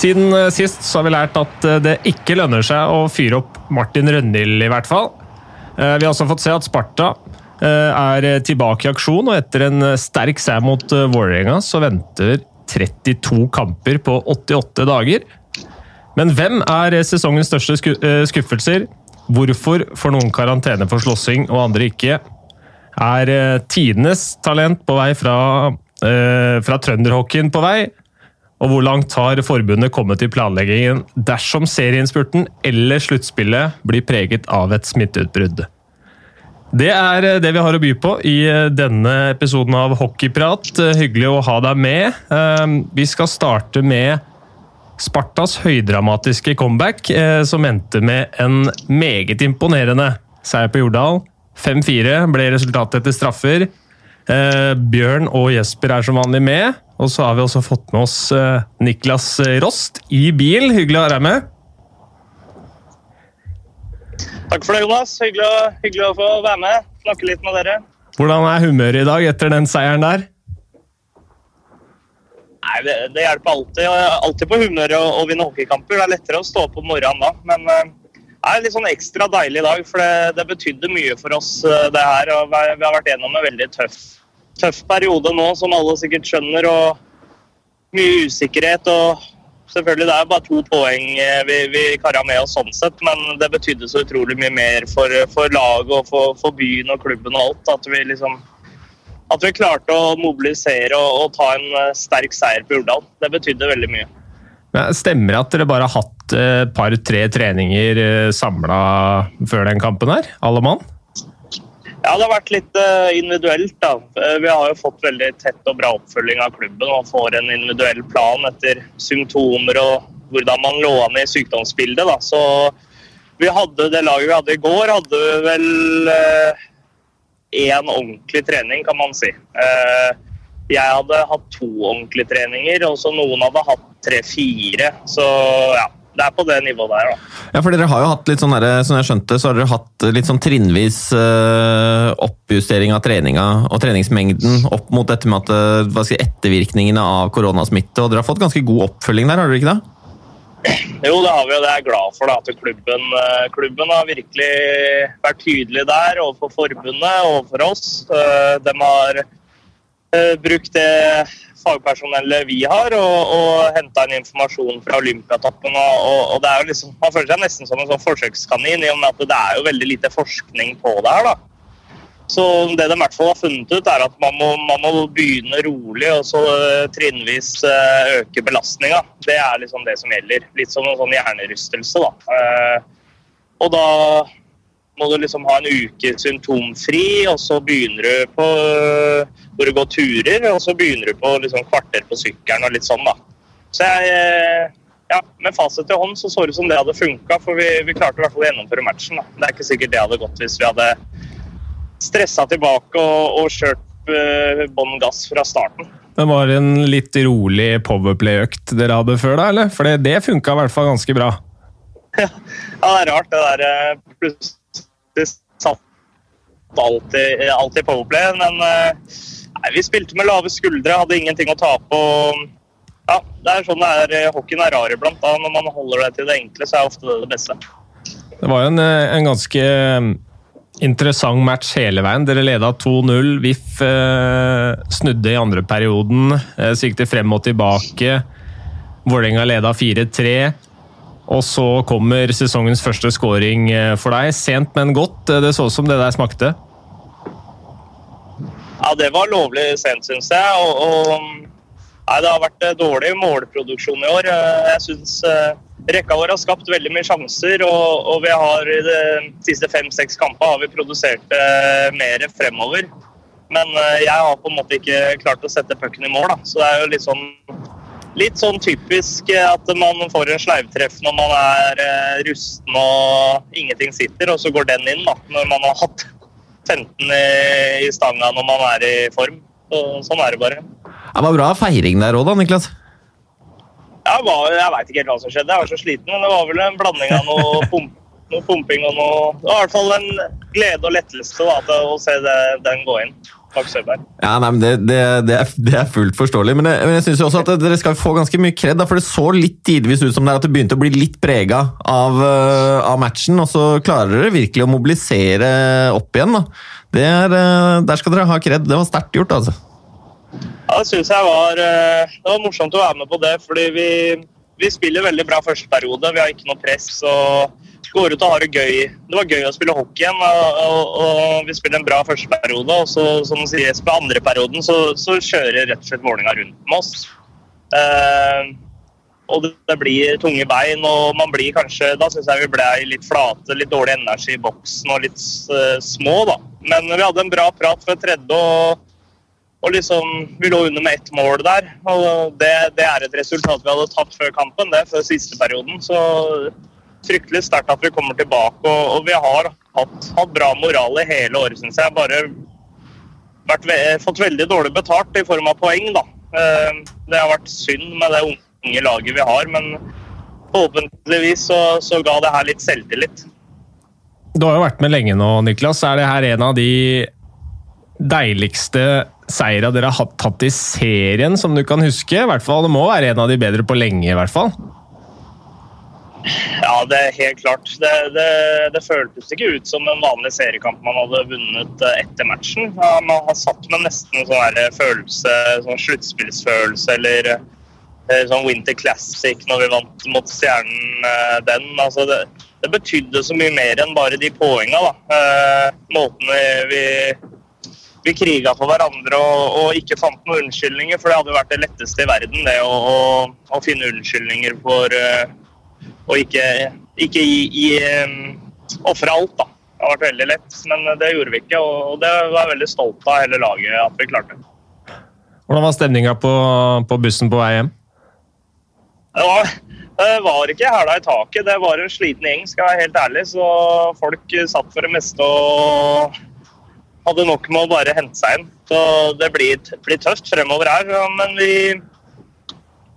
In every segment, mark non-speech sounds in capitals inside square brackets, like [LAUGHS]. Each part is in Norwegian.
Siden eh, sist så har vi lært at eh, det ikke lønner seg å fyre opp Martin Rønnild, i hvert fall. Eh, Vi har også fått se at Sparta er tilbake i aksjon, og etter en sterk seier mot Vålerenga så venter 32 kamper på 88 dager. Men hvem er sesongens største skuffelser? Hvorfor får noen karantene for slåssing og andre ikke? Er tidenes talent på vei fra, fra trønderhockeyen på vei? Og hvor langt har forbundet kommet i planleggingen dersom serieinnspurten eller sluttspillet blir preget av et smitteutbrudd? Det er eh, det vi har å by på i eh, denne episoden av Hockeyprat. Eh, hyggelig å ha deg med. Vi skal starte med Spartas høydramatiske comeback, som endte med en meget imponerende seier på Jordal. 5-4 ble resultatet etter straffer. Bjørn og Jesper er som vanlig med. Og så har vi også fått med oss Niklas Rost i bil. Hyggelig å ha deg med. Takk for det, Jonas. Hyggelig å, hyggelig å få være med. Snakke litt med dere. Hvordan er humøret i dag etter den seieren der? Nei, Det, det hjelper alltid. Alltid på humøret å, å vinne hockeykamper. Det er lettere å stå opp om morgenen da. Men eh, det er litt sånn ekstra deilig i dag, for det, det betydde mye for oss, eh, det her. og Vi har vært gjennom en veldig tøff, tøff periode nå, som alle sikkert skjønner. og Mye usikkerhet. og selvfølgelig det er bare to poeng eh, vi, vi kara med oss sånn sett, men det betydde så utrolig mye mer for, for laget og for, for, byen og klubben og alt. At vi liksom at vi klarte å mobilisere og, og ta en eh, sterk seier på Jordal. Det betydde veldig mye. Men stemmer det at dere bare har hatt et eh, par-tre treninger samla før den kampen her, alle mann? Ja, det har vært litt uh, individuelt. da. Eh, vi har jo fått veldig tett og bra oppfølging av klubben og får en individuell plan etter symptomer og hvordan man lå an i sykdomsbildet. da. Så vi hadde det laget vi hadde i går, hadde vel én uh, ordentlig trening, kan man si. Jeg hadde hatt to ordentlige treninger, og så noen hadde hatt tre-fire. Så ja, det er på det nivået der, da. Ja, for dere har jo hatt litt sånn der, som jeg skjønte, så har dere hatt litt sånn trinnvis uh, oppjustering av treninga og treningsmengden opp mot dette med at, eh, hva skal, ettervirkningene av koronasmitte. Og dere har fått ganske god oppfølging der, har dere ikke det? Jo, det har vi, og det er jeg glad for. Da, at klubben, eh, klubben, har virkelig vært tydelig der overfor forbundet og overfor oss. De har brukt det fagpersonellet vi har, og, og henta inn informasjon fra Olympiatoppen. Og, og, det er jo liksom, Man føler seg nesten som en sånn forsøkskanin, i og med at det er jo veldig lite forskning på det her. da. Så det de i hvert fall har funnet ut, er at man må, man må begynne rolig og så uh, trinnvis uh, øke belastninga. Det er liksom det som gjelder. Litt som en sånn hjernerystelse. da. Og da må du liksom ha en uke symptomfri, og så begynner du på hvor du går turer, og så begynner du på liksom kvarter på sykkelen og litt sånn, da. Så jeg ja, Med fasit i hånd så så det ut som det hadde funka, for vi, vi, klarte i hvert fall å gjennomføre matchen. da. Det er ikke sikkert det hadde gått hvis vi hadde stressa tilbake og, og kjørt uh, bånn gass fra starten. Det var en litt rolig powerplay-økt dere hadde før, da? eller? For det, det funka i hvert fall ganske bra. [LAUGHS] ja, det er rart, det der. Eh, plutselig satt alltid, alltid powerplay, men eh, nei, vi spilte med lave skuldre, hadde ingenting å tape. Ja, det er sånn det er. Eh, hockeyen er rar iblant. da, Når man holder det til det enkle, så er ofte det det beste. Det var jo en, eh, en ganske interessant match hele veien. Dere leda 2-0. VIF eh, snudde i andre perioden. Eh, så frem og tilbake. Vålerenga leda 4-3. Og så kommer sesongens første scoring eh, for deg. Sent, men godt. Det så ut som det der smakte. Ja, det var lovlig sent, syns jeg. Og, og, nei, det har vært eh, dårlig målproduksjon i år. Eh, jeg syns rekka vår har skapt veldig mye sjanser, og, og vi har i de siste fem-seks kampene har vi produsert mer fremover. Men jeg har på en måte ikke klart å sette pucken i mål, da. så det er jo litt sånn litt sånn typisk at man får en sleivtreff når man er eh, rusten og ingenting sitter, og så går den inn da, når man har hatt 15 i stanga når man er i form. Så, sånn er det bare. Det var bra feiring der òg, da, Niklas? Ja, jeg veit ikke helt hva som skjedde. Jeg var så sliten, men det var vel en blanding av noe, [LAUGHS] pump, noe pumping og noe Det var i hvert fall en glede og lettelse da, å se det, den gå inn. Max Søberg. Ja, nei, men det, det, det, er, det, er, fullt forståelig, men, jeg, men jeg synes jo også at dere skal få ganske mye kred. For det så litt tidvis ut som det er at det begynte å bli litt prega av, uh, av, matchen, og så klarer dere virkelig å mobilisere opp igjen. Er, uh, der skal dere ha kred. Det var sterkt gjort, altså. Ja, det syns jeg var, det var morsomt å være med på det, fordi vi, vi spiller veldig bra første periode. Vi har ikke noe press. og går ut og har det gøy. Det var gøy å spille hockey igjen, og, og, og vi spiller en bra første periode. Og så, som sier på andre perioden så, så kjører rett og slett Vålerenga rundt med oss. Eh, og det, det, blir tunge bein, og man blir kanskje Da syns jeg vi ble litt flate, litt dårlig energi i boksen og litt uh, små, da. Men vi hadde en bra prat før tredje, og, og liksom Vi lå under med ett mål der. Og det, det er et resultat vi hadde tatt før kampen, det, før siste perioden. Så fryktelig sterkt at vi kommer tilbake. Og, og vi har hatt, hatt, bra moral i hele året, syns jeg. Bare vært, fått veldig dårlig betalt i form av poeng, da. Eh, det har vært synd med det unge laget vi har, men forhåpentligvis så, så ga det her litt selvtillit. Du har jo vært med lenge nå, Niklas. Er det her en av de deiligste seira dere har tatt i serien som du kan huske? I hvert fall, Det må være en av de bedre på lenge, i hvert fall? Ja, det er helt klart. Det, det, det, føltes ikke ut som en vanlig seriekamp man hadde vunnet eh, etter matchen. Man har satt med nesten sånn følelse, sånn sluttspillsfølelse eller eh, sånn Winter Classic når vi vant mot Stjernen eh, den. Altså det, det betydde så mye mer enn bare de poenga. Da. Måten vi, vi, kriga for hverandre og, og, ikke fant noen unnskyldninger. For det hadde vært det letteste i verden, det å, å, å finne unnskyldninger for og ikke, ikke gi, gi ofre alt. da. Det har vært veldig lett, men det gjorde vi ikke. Og det var jeg veldig stolt av hele laget at vi klarte. Hvordan var stemninga på, på, bussen på vei hjem? Det var, det var ikke hæla i taket. Det var en sliten gjeng, skal jeg være helt ærlig. Så folk satt for det meste og hadde nok med å bare hente seg inn. Så det blir, blir tøft fremover her. Men vi,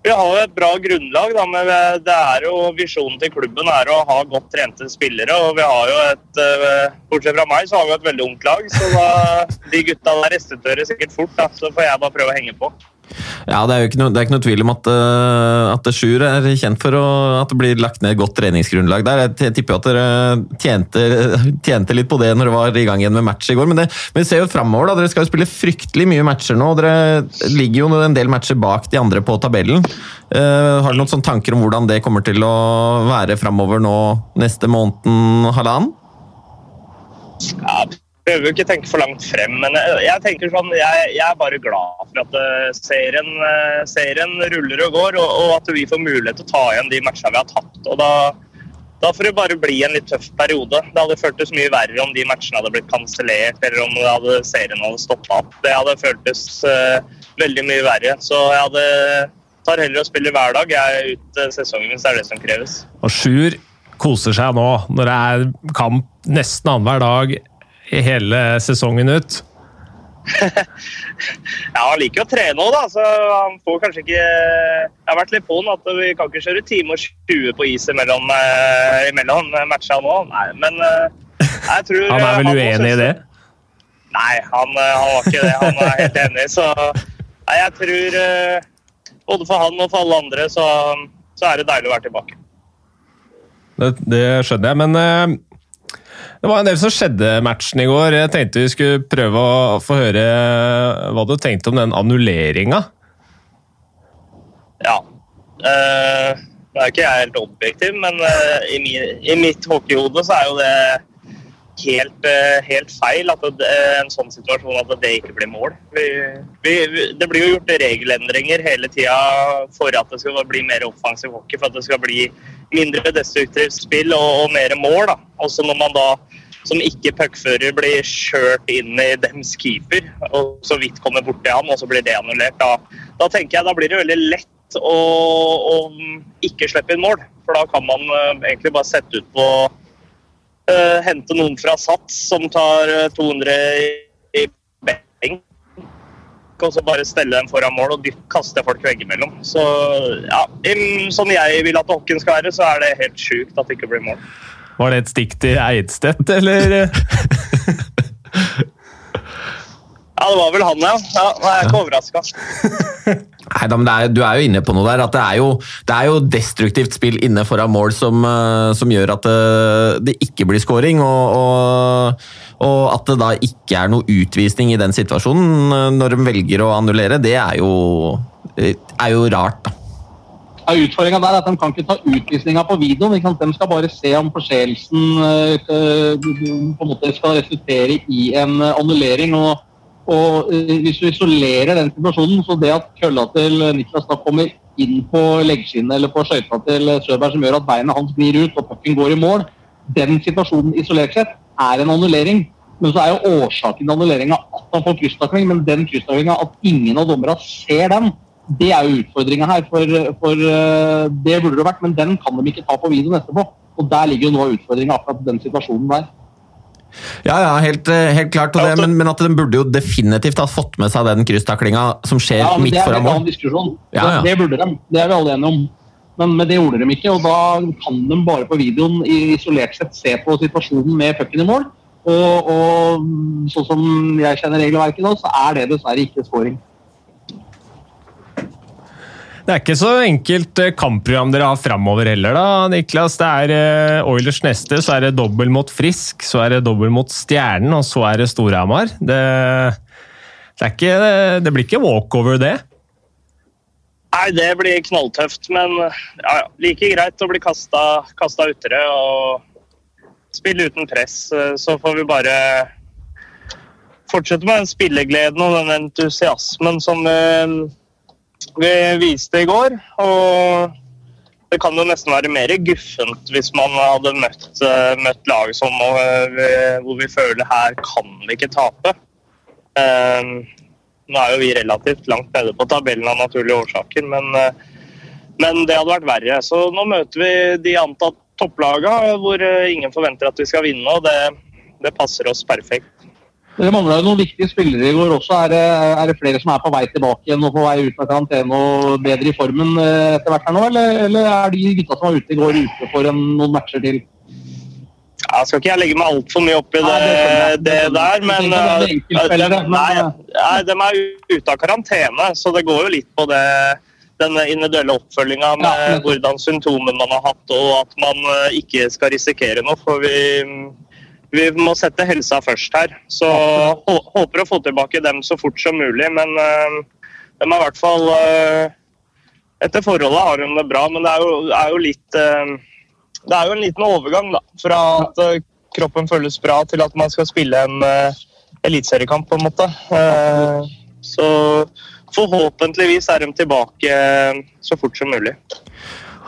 vi har jo et bra grunnlag, da, men det er jo visjonen til klubben er å ha godt trente spillere. og vi har jo et, eh, Bortsett fra meg, så har vi et veldig ungt lag. Så da, de gutta der sikkert fort. Da, så får jeg bare prøve å henge på. Ja, Det er jo ikke noe, ikke noe tvil om at, uh, at Sjur er kjent for å, at det blir lagt ned godt treningsgrunnlag der. Jeg tipper at dere tjente, tjente, litt på det når det var i gang igjen med match i går. Men, det, men ser jo framover. Dere skal jo spille fryktelig mye matcher nå. og Dere ligger jo en del matcher bak de andre på tabellen. Uh, har du noen sånne tanker om hvordan det kommer til å være framover nå neste måneden, halvannen? Ja, prøver jo ikke å tenke for langt frem, men jeg, tenker sånn, jeg, jeg, er bare glad for at uh, serien, uh, serien, ruller og går, og, og, at vi får mulighet til å ta igjen de matchene vi har tatt. og da, da får det bare bli en litt tøff periode. Det hadde føltes mye verre om de matchene hadde blitt kansellert, eller om hadde, serien hadde stoppa opp. Det hadde føltes uh, veldig mye verre. Så jeg hadde, tar heller å spille hver dag jeg ut sesongen hvis det er det som kreves. Og Sjur koser seg nå når det er kamp nesten annenhver dag hele sesongen ut? [LAUGHS] ja, Han liker jo å trene òg, da. Så han får kanskje ikke Jeg har vært litt på han at vi kan ikke kjøre time og 20 på is imellom, uh, imellom matcha nå. Nei, men uh, jeg tror [LAUGHS] Han er vel han uenig i det? Nei, han, han, var ikke det. Han er helt enig. Så nei, jeg tror uh, både for han og for alle andre så, så er det deilig å være tilbake. Det, det skjønner jeg, men det var en del som skjedde matchen i går. Jeg tenkte vi skulle prøve å få høre hva du tenkte om den annulleringa. Ja. Uh, det er ikke jeg helt objektiv, men uh, i, min, i, mitt hockeyhode så er jo det helt, uh, helt feil at det, en sånn situasjon at det ikke blir mål. Vi, vi, det blir jo gjort regelendringer hele tida for at det skal bli mer offensiv hockey, for at det skal bli mindre destruktivt spill og, og mer mål. da. Også når man da som ikke puckfører blir kjørt inn i dems keeper og så vidt kommer borti han, og så blir det annullert. Da, da tenker jeg da blir det veldig lett å, å, ikke slippe inn mål. For da kan man uh, egentlig bare sette ut på uh, Hente noen fra Sats som tar 200 i benk, og så bare stelle dem foran mål og kaste folk veggimellom. Så ja, sånn jeg vil at hockeyen skal være, så er det helt sjukt at det ikke blir mål. Var det et stikk til Eidstedt, eller? [LAUGHS] Ja, det var vel han, ja. ja jeg er ikke overraska. [LAUGHS] Nei, da, men er, Du er jo inne på noe der. at Det er jo, det er jo destruktivt spill inne foran mål som, uh, som gjør at det, det, ikke blir scoring. Og, og, og, at det da ikke er noe utvisning i den situasjonen uh, når de velger å annullere, det er jo, er jo rart. da. Ja, Utfordringa der er at de kan ikke ta utvisninga på videoen. De skal bare se om forseelsen på en måte skal resultere i en annullering. og og eh, Hvis du isolerer den situasjonen, så det at kølla til Niklas da kommer inn på leggskinnet eller på skøyta til Søberg som gjør at beinet hans glir ut og pucken går i mål, den situasjonen isolert sett er en annullering. Men så er jo årsaken til annulleringa at han får krysstakling, men den krysstaklinga, at ingen av dommerne ser den, det er jo utfordringa her. For, for, eh, det burde det vært, men den kan de ikke ta på videoen etterpå. Og der ligger jo nå utfordringa, akkurat den situasjonen der. Ja, ja, helt, eh, helt klart. Det, men, men, at de burde jo definitivt ha fått med seg den krysstaklinga som skjer ja, midt foran mål. Det er en annen Ja, ja. Det, burde de. Det er vi alle enige om. Men, men, det gjorde de ikke, og da kan de bare på videoen isolert sett se på situasjonen med pucken i mål. Og, og sånn som jeg kjenner regelverket nå, så er det dessverre ikke scoring. Det er ikke så enkelt eh, kampprogram dere har framover heller, da, Niklas. Det er eh, Oilers neste, så er det dobbel mot Frisk, så er det dobbel mot Stjernen, og så er det Storhamar. Det, det, ikke, det, blir ikke walkover, det? Nei, det blir knalltøft, men ja, like greit å bli kasta, utere og spille uten press. Så får vi bare fortsette med den spillegleden og den entusiasmen som eh, vi viste i går. Og det kan jo nesten være mer guffent hvis man hadde møtt, uh, møtt lag som uh, hvor vi føler her kan vi ikke tape. Uh, nå er jo vi relativt langt nede på tabellen av naturlige årsaker, men, men det hadde vært verre. Så nå møter vi de antatt topplagene hvor ingen forventer at vi skal vinne, og det, det passer oss perfekt. Det mangla noen viktige spillere i går også. Er det, er det, flere som er på vei tilbake igjen og på vei ut av karantene og bedre i formen eh, etter hvert her nå, eller, eller er de gutta som var ute i går, ute for en, noen matcher til? Ja, skal ikke jeg legge meg altfor mye opp i det, nei, det, det der, men, uh, nei, nei, de er ute av karantene, så det går jo litt på det den individuelle oppfølginga med hvordan symptomene man har hatt, og at man eh, ikke skal risikere noe. For vi, vi må sette helsa først her. Så håper å få tilbake dem så fort som mulig. Men uh, de er i hvert fall uh, Etter forholdet har de det bra, men det er jo, er jo litt uh, Det er jo en liten overgang da, fra at kroppen føles bra, til at man skal spille en eliteseriekamp, på en måte. så forhåpentligvis er de tilbake så fort som mulig.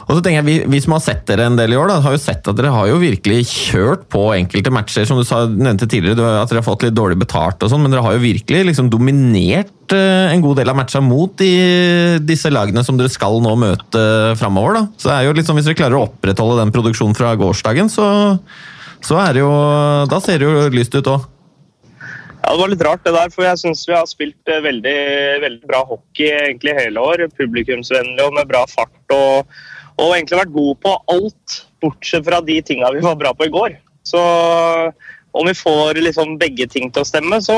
Og så tenker jeg, vi, vi, som har sett dere en del i år, da, har jo sett at dere har jo virkelig kjørt på enkelte matcher. Som du sa, nevnte tidligere, at dere har fått litt dårlig betalt og sånn, men dere har jo virkelig liksom dominert eh, en god del av matcha mot de, disse lagene som dere skal nå møte framover. Da. Så det er jo liksom, Hvis dere klarer å opprettholde den produksjonen fra gårsdagen, så, så er det jo Da ser det jo lyst ut òg. Ja, Det var litt rart, det der, for jeg syns vi har spilt eh, veldig, veldig bra hockey egentlig hele år. Publikumsvennlig og med bra fart. og og egentlig vært god på alt, bortsett fra de tinga vi var bra på i går. Så om vi får liksom begge ting til å stemme, så,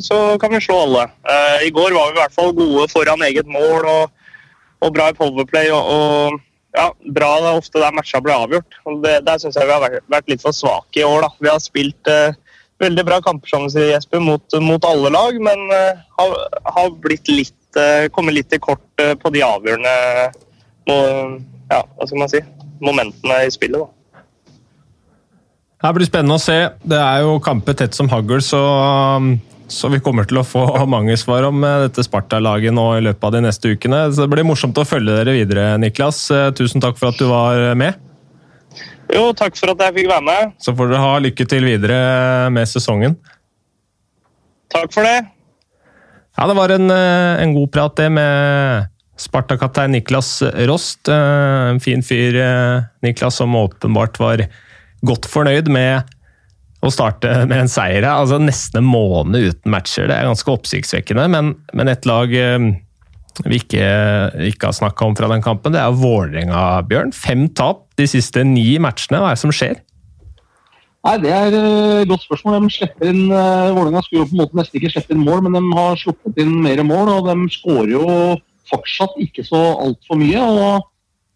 så kan vi slå alle. Eh, I går var vi i hvert fall gode foran eget mål og, og bra i powerplay. Og, og, ja, bra det er ofte der matcha ble avgjort. Og det, der syns jeg vi har vært, litt for svake i år. Da. Vi har spilt eh, veldig bra kamper som sier Jesper, mot, mot alle lag, men eh, har, har, litt, kommet litt til kort på de avgjørende ja, hva skal man si, momentene i spillet. da. Det blir spennende å se. Det er jo kamper tett som hagl, så, så, vi kommer til å få [LAUGHS] mange svar om eh, dette Sparta-laget nå i løpet av de neste ukene. Så Det blir morsomt å følge dere videre, Niklas. Eh, tusen takk for at du var med. Jo, takk for at jeg fikk være med. Så får dere ha lykke til videre med sesongen. Takk for det. Ja, det var en, eh, en god prat, det, med Sparta-kaptein Niklas Rost. Eh, en fin fyr, eh, Niklas, som åpenbart var godt fornøyd med å starte med en seier. Altså Nesten en måned uten matcher. Det er ganske oppsiktsvekkende, men, men et lag eh, vi ikke, ikke har snakka om fra den kampen, det er Vålerenga, Bjørn. Fem tap de siste ni matchene. Hva er det som skjer? Nei, Det er et godt spørsmål. De slipper inn, Vålerenga skulle på en måte nesten ikke slippe inn mål, men de har sluppet inn mer mål. Og de skårer jo fortsatt ikke så altfor mye. og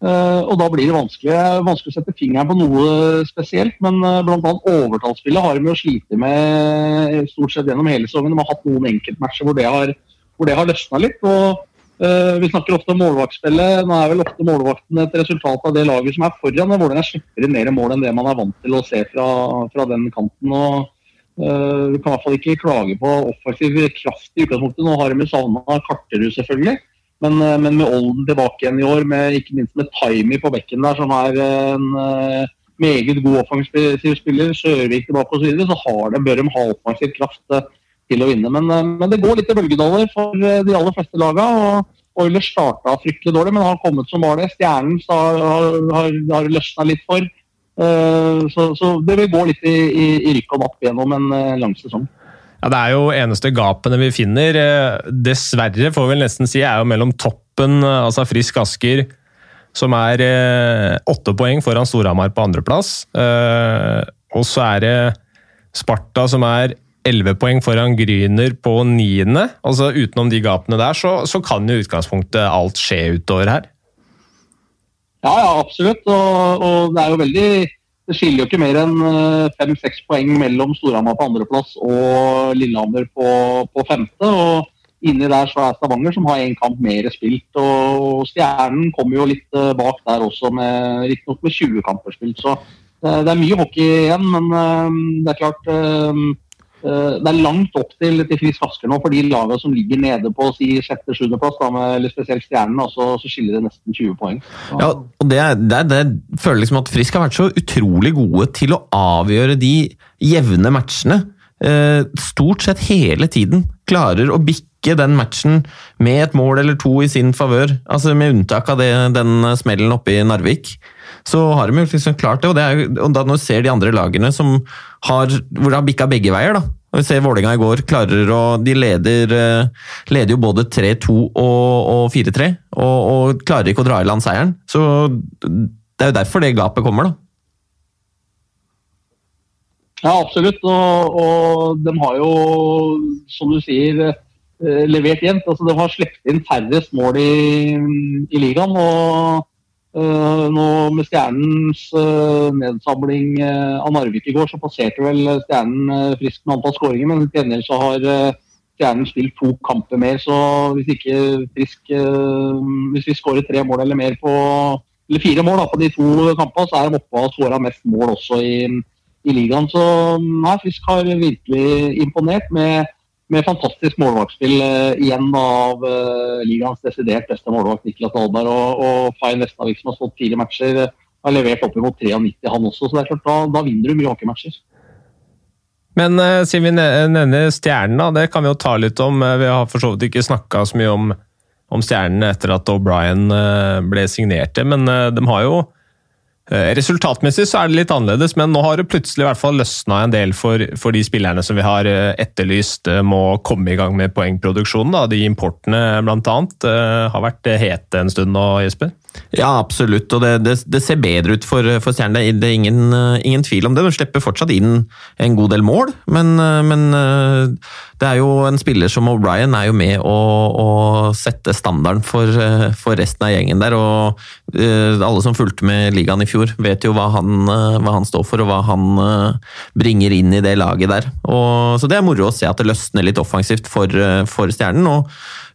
Uh, og Da blir det vanskelig, vanskelig, å sette fingeren på noe spesielt. Men uh, bl.a. overtallsspillet har jo slitt med stort sett gjennom hele sesongen. De har hatt noen enkeltmatcher hvor det har, hvor har løsna litt. og uh, Vi snakker ofte om målvaktspillet. Nå er vel ofte målvakten et resultat av det laget som er foran. Vålerenga slipper inn mer mål enn det man er vant til å se fra, fra den kanten. og Vi kan i hvert fall ikke klage på offensiv kraft i utgangspunktet. Nå har de savna Karterud, selvfølgelig. Men, eh, men, med Olden tilbake igjen i år, med, ikke minst med Timey på bekken der, som er en uh, meget god offensiv spiller, Sørvik tilbake osv., så, videre, så har de, bør de ha offensiv kraft uh, til å vinne. Men, uh, men, det går litt i bølgedaler for de aller fleste lagene. og Oilers starta fryktelig dårlig, men har kommet som var det. Stjernen har, har, har løsna litt for. Så, så, det vil gå litt i, i, i rykk og napp gjennom en lang sesong. Ja, Det er jo eneste gapene vi finner. Eh, dessverre, får vi nesten si, er jo mellom toppen, eh, altså Frisk Asker, som er eh, åtte poeng foran Storhamar på andreplass. Og så er det Sparta som er elleve poeng foran Gryner på niende. Altså Utenom de gapene der, så, så kan jo utgangspunktet alt skje utover her. Ja, ja, absolutt. Og, og det er jo veldig det skiller jo ikke mer enn eh, fem-seks poeng mellom Storhamar på andreplass og Lillehammer på, på, femte. og Inni der så er Stavanger, som har én kamp mer spilt. og Stjernen kommer jo litt eh, bak der også, riktignok med 20 kamper spilt. Så eh, det er mye hockey igjen, men det er klart det er langt opp til, til Frisk Asker nå for de lagene som ligger nede på si sjette-sjuendeplass, eller spesielt Stjernen, så, så, skiller det nesten 20 poeng. Ja, og det, det, det føler liksom at Frisk har vært så utrolig gode til å avgjøre de jevne matchene. Eh, stort sett hele tiden. Klarer å bikke den matchen med et mål eller to i sin favør. Altså Med unntak av det, den smellen oppe i Narvik så har de jo liksom klart det. Og, det er, og da når du ser de andre lagene som har, hvor det har bikka begge veier, da. Og vi ser Vålerenga i går klarer å De leder, eh, leder jo både 3-2 og, og 4-3, og, og, klarer ikke å dra i land seieren. Så det er jo derfor det gapet kommer, da. Ja, absolutt. Og, og de har jo, som du sier, eh, levert jevnt. Altså, de har sluppet inn færrest mål i, i ligaen. og nå Med Stjernens uh, nedsamling uh, av Narvik i går, så passerte vel Stjernen frisk med antall skåringer. Men til gjengjeld så har Stjernen spilt to kamper mer. Så hvis ikke frisk Hvis vi skårer tre mål eller mer på eller fire mål da, på de to kampene, så er de oppe og skåra mest mål også i, i ligaen. Så nei, Frisk har virkelig imponert med med fantastisk målvaktspill uh, igjen av uh, ligaens desidert beste målvakt Niklas Dahlberg. Og, og Fain Vestavik, som har stått fire matcher, uh, har levert opp mot 93, han også. Så det er klart, da, da vinner du mye hockeymatcher. Men uh, siden vi nevner Stjernen, det kan vi jo ta litt om. Vi har for så vidt ikke snakka så mye om, om stjernene etter at O'Brien ble signert, men de har jo Eh, resultatmessig så er det litt annerledes, men nå har det plutselig i hvert fall løsna en del for, for, de spillerne som vi har eh, etterlyst eh, må komme i gang med poengproduksjonen. Da. De importene bl.a. har vært hete en stund nå, Jesper? Ja, absolutt. Og det, det, det ser bedre ut for, for Stjernen. Det er ingen, ingen, tvil om det. De slipper fortsatt inn en god del mål, men, men det er jo en spiller som O'Brien er jo med å, å sette standarden for, for, resten av gjengen der. og Alle som fulgte med ligaen i fjor, vet jo hva han, hva han står for og hva han bringer inn i det laget der. Og, så det er moro å se at det løsner litt offensivt for, for Stjernen. og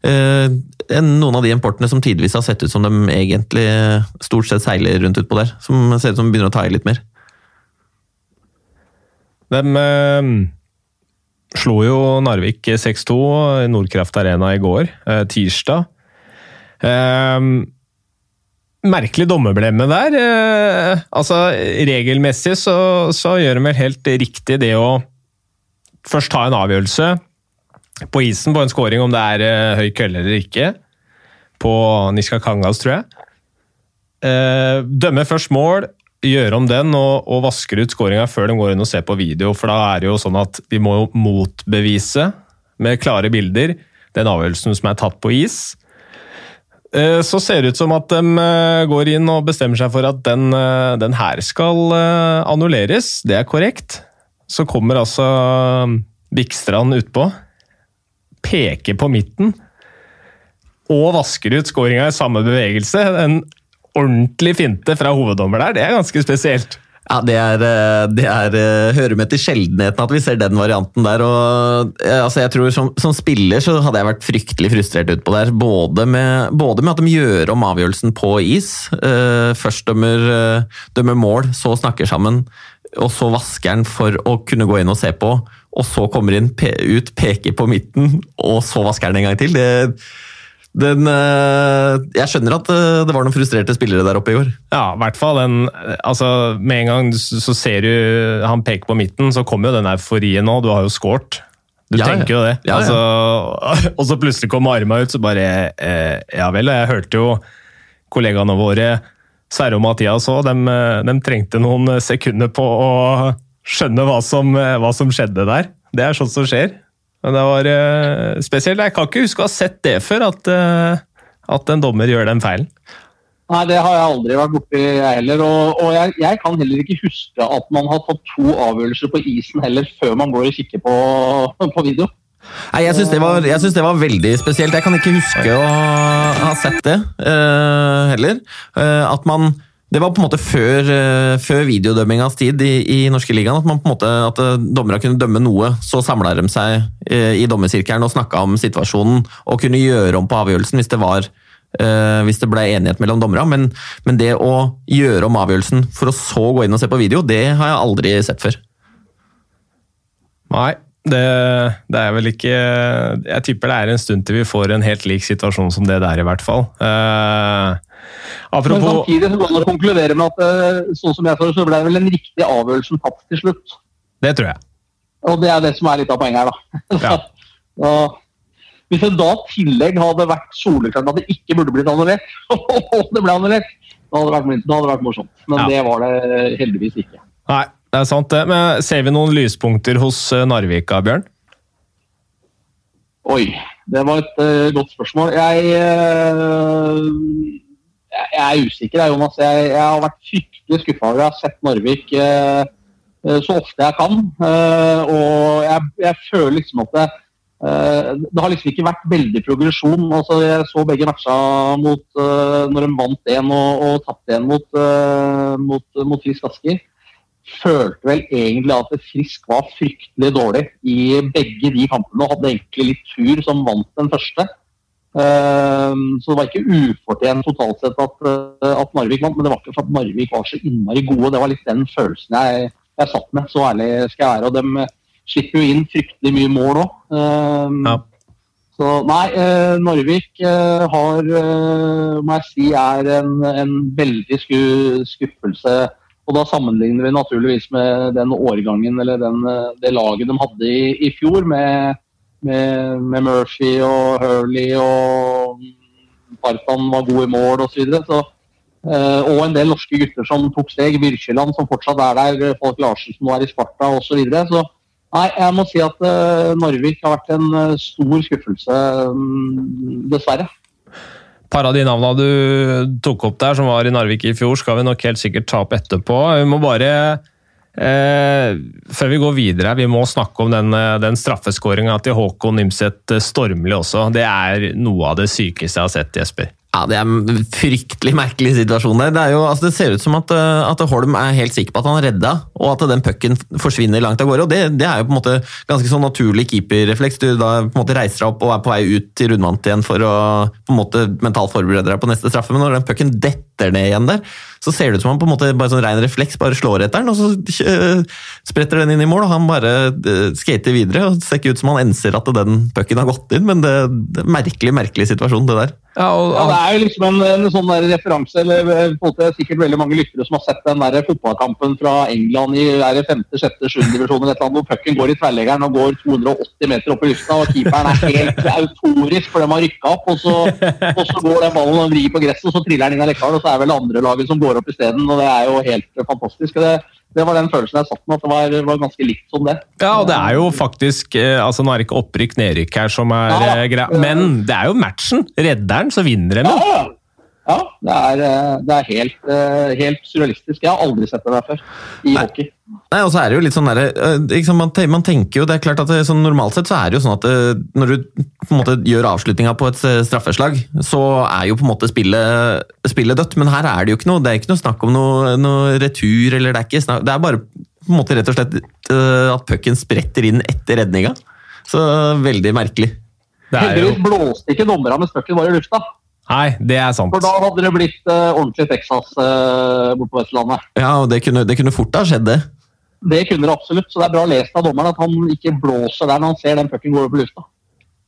noen av de importene som tidvis har sett ut som de egentlig stort sett seiler rundt utpå der. Som ser ut som de begynner å ta i litt mer. De slo jo Narvik 6-2 i Nordkraft Arena i går, eh, tirsdag. Eh, merkelig dommerblemme der. Eh, altså, regelmessig så, så, gjør de vel helt riktig det å først ta en avgjørelse på isen på en scoring, om det er eh, høy kølle eller ikke, på Niska Kangas, tror jeg. Eh, dømme først mål, gjøre om den og, og vasker ut skåringa før de går inn og ser på video. For da er det jo sånn at de må motbevise med klare bilder den avgjørelsen som er tatt på is. Eh, så ser det ut som at de går inn og bestemmer seg for at den, den her skal annulleres. Det er korrekt. så kommer altså Bikstrand utpå. Peker på midten. Og vasker ut skåringa i samme bevegelse. En ordentlig finte fra hoveddommer der, det er ganske spesielt. Ja, det er, eh, det er eh, hører med til sjeldenheten at vi ser den varianten der. og eh, altså jeg tror som, som, spiller så hadde jeg vært fryktelig frustrert utpå der. Både med, både med, at de gjør om avgjørelsen på is. først dømmer, dømmer mål, så snakker sammen, og så vasker han for å kunne gå inn og se på. Og så kommer inn ut, peker på midten, og så vasker han en gang til. det den, eh, jeg skjønner at eh, det var noen frustrerte spillere der oppe i går. Ja, i hvert fall. Den, altså, med en gang så ser du han peker på midten, så kommer jo den euforien nå. Du har jo scoret. Du ja, tenker jo det. Ja, ja. Altså, [LAUGHS] og så plutselig kommer arma ut, så bare eh, Ja vel. Jeg hørte jo kollegaene våre, Sverre og Mathias òg, de, de, trengte noen sekunder på å skjønne hva som, hva som skjedde der. Det er sånt som skjer. Men det var uh, spesielt. Jeg kan ikke huske å ha sett det før, at, uh, at en dommer gjør den feilen. Nei, det har jeg aldri vært borti, jeg heller. Og, og jeg, jeg, kan heller ikke huske at man har tatt to avgjørelser på isen heller, før man går og kikker på, på video. Nei, Jeg syns det, det, var veldig spesielt. Jeg kan ikke huske å ha sett det uh, heller. at man det var på en måte før, eh, før videodømmingas tid i, i norske ligaen. At, man at eh, dommerne kunne dømme noe. Så samla de seg eh, i dommersirkelen og snakka om situasjonen. Og kunne gjøre om på avgjørelsen hvis det, var, hvis det ble enighet mellom dommerne. Men, men, det å gjøre om avgjørelsen for å så gå inn og se på video, det har jeg aldri sett før. Nei, det, det, er vel ikke Jeg tipper det er en stund til vi får en helt lik situasjon som det der, i hvert fall. Uh, Apropos... Men samtidig så kan man konkludere med at eh, sånn som jeg så, så ble det vel en riktig avgjørelse tatt til slutt. Det tror jeg. Og det er det som er litt av poenget her, da. [LAUGHS] Ja. og, hvis det da tillegg hadde vært soleklart at det ikke burde blitt annullert, [LAUGHS] og det ble annullert, da hadde det vært, hadde det vært morsomt. Men ja. det var det heldigvis ikke. Nei, det er sant det. Men ser vi noen lyspunkter hos eh, Narvika, Bjørn? Oi, det var et uh, godt spørsmål. Jeg uh, jeg er usikker, Jonas. Jeg, jeg har vært fryktelig skuffa over Jeg har sett Narvik eh, så ofte jeg kan. Og jeg, jeg, føler liksom at det, det har liksom ikke vært veldig progresjon. Altså, jeg så begge matcha mot, når de vant én og, og tapte én mot, mot, mot Frisk Asker. Følte vel egentlig at Frisk var fryktelig dårlig i begge de kampene og hadde egentlig litt tur som vant den første. Ehm, så det var ikke ufortjent totalt sett at, eh, at, Narvik vant, men det var ikke for at Narvik var så innmari gode. Det var litt den følelsen jeg, jeg satt med, så ærlig skal jeg være. Og de eh, slipper jo inn fryktelig mye mål òg. Ehm, ja. Så nei, eh, Narvik har, må jeg si, er en, en veldig sku, skuffelse. Og da sammenligner vi naturligvis med den årgangen eller den, det laget de hadde i, i fjor, med med, med Murphy og Hurley og Partan var god i mål osv. Så, så, eh, og en del norske gutter som tok steg. Virkjeland som fortsatt er der. Folk Larsen som nå er i Sparta osv. Så, videre. så nei, jeg må si at eh, Narvik har vært en uh, stor skuffelse, um, dessverre. Par av de navnene du tok opp der, som var i Narvik i fjor, skal vi nok helt sikkert ta opp etterpå. Vi må bare Eh, før vi går videre, vi må snakke om den, eh, den straffeskåringa til Håkon Nimseth Stormli også. Det er noe av det sykeste jeg har sett, Jesper. Ja, Det er en fryktelig merkelig situasjon der. Det, jo, altså det ser ut som at, eh, at, Holm er helt sikker på at han er redda, og at den pucken forsvinner langt av gårde. og det, det, er jo på en måte ganske sånn naturlig keeperrefleks. Du da på en måte reiser deg opp og er på vei ut til rundvant igjen for å på en måte mentalt forberede deg på neste straffe, men når den pucken detter ned igjen der, så ser det ut som han på en måte bare sånn ren refleks bare slår etter den, og så spretter den inn i mål, og han bare uh, skater videre. og ser ikke ut som han enser at den pucken har gått inn, men det, det er merkelig, merkelig situasjon, det der. Ja, og, ja, Det er jo liksom en, en sånn der referanse eller eh, det er sikkert veldig mange lyttere som har sett den der fotballkampen fra England i er det 5., 6., 7. divisjon hvor pucken går i tverrleggeren og går 280 meter opp i lufta, og keeperen er helt autorisk for dem har rykka opp. Og så, og så går den ballen og vrir på gresset, og så triller den inn i lekkaren, og så er vel andre laget som går opp isteden. Og det er jo helt fantastisk. Det, det var den følelsen jeg satt med, at det var, var, ganske likt som det. Ja, og det er jo faktisk eh, altså Nå er det ikke opprykk nedrykk her som er ja, eh, greia, men det er jo matchen. Redderen, så vinner de. Ja, Ja, det er, eh, det er helt, eh, helt, surrealistisk. Jeg har aldri sett det der før i Nei. hockey. Nei, og så er det jo litt sånn der, liksom, man, tenker jo, det er klart at det, sånn, Normalt sett så er det jo sånn at når du på en måte gjør avslutninga på et straffeslag, så er jo på en måte spillet, spillet, dødt. Men her er det jo ikke noe det er ikke noe snakk om noe, noe retur, eller det er ikke snakk, det er bare på en måte rett og slett at pucken spretter inn etter redninga. Så veldig merkelig. Heldigvis blåste ikke dommerne med pucken var i lufta. Nei, det er sant. For da hadde det blitt uh, ordentlig Texas uh, borte på Vestlandet. Ja, og det kunne, det kunne fort ha skjedd, det. Det kunne det absolutt. Så det er bra lest av dommeren at han ikke blåser der når han ser den pucken gå over på lufta.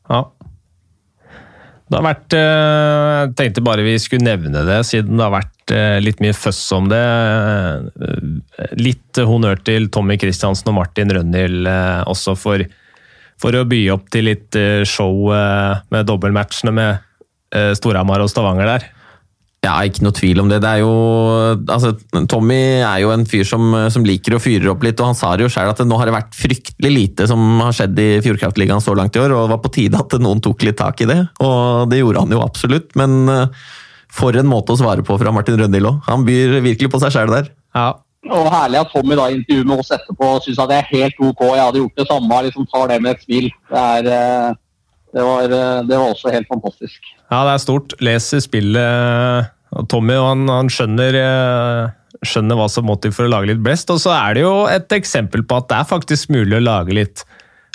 Ja. Det har vært eh, Jeg tenkte bare vi skulle nevne det, siden det har vært litt mye føss om det. Litt honnør til Tommy Christiansen og Martin Rønhild også for, for å by opp til litt show med dobbeltmatchene med Storhamar og Stavanger der. Ja, ikke noe tvil om det. det er jo, altså, Tommy er jo en fyr som, som, liker å fyre opp litt, og han sa det jo selv at det nå har det vært fryktelig lite som har skjedd i Fjordkraftligaen så langt i år, og det var på tide at noen tok litt tak i det. Og det gjorde han jo absolutt, men eh, for en måte å svare på fra Martin Rønhild òg. Han byr virkelig på seg sjøl der. Ja. Og herlig at Tommy da i intervjuet med oss etterpå og syns at det er helt ok, jeg hadde gjort det samme. liksom Tar det med et smil. Det er eh, det var, eh, det var, også helt fantastisk. Ja, det er stort. Leser spillet. Tommy han, han skjønner, eh, skjønner, hva som må til for å lage litt blest. Og så er det jo et eksempel på at det er faktisk mulig å lage litt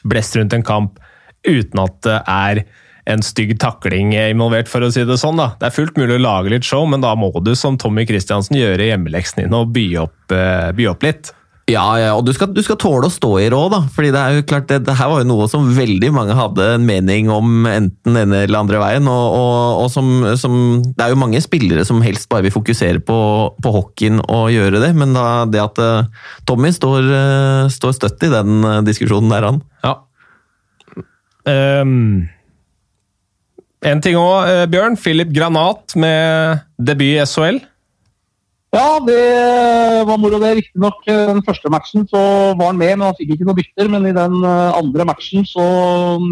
blest rundt en kamp uten at det er en stygg takling involvert, for å si det sånn. da. Det er fullt mulig å lage litt show, men da må du som Tommy Christiansen gjøre hjemmeleksen din og by opp, eh, by opp litt. Ja, ja, og du skal, du skal, tåle å stå i råd, da. fordi det er jo klart, det, det, her var jo noe som veldig mange hadde en mening om enten ene eller andre veien. Og, og, og som, som, Det er jo mange spillere som helst bare vil fokusere på, på hockeyen og gjøre det, men da, det at uh, Tommy står, uh, står, støtt i den uh, diskusjonen der, han. Ja. Um, en ting òg, Bjørn. Philip Granat med debut i SHL. Ja, det var moro det. Riktignok eh, den første matchen så var han med, men han fikk ikke noe bytter. Men i den eh, andre matchen så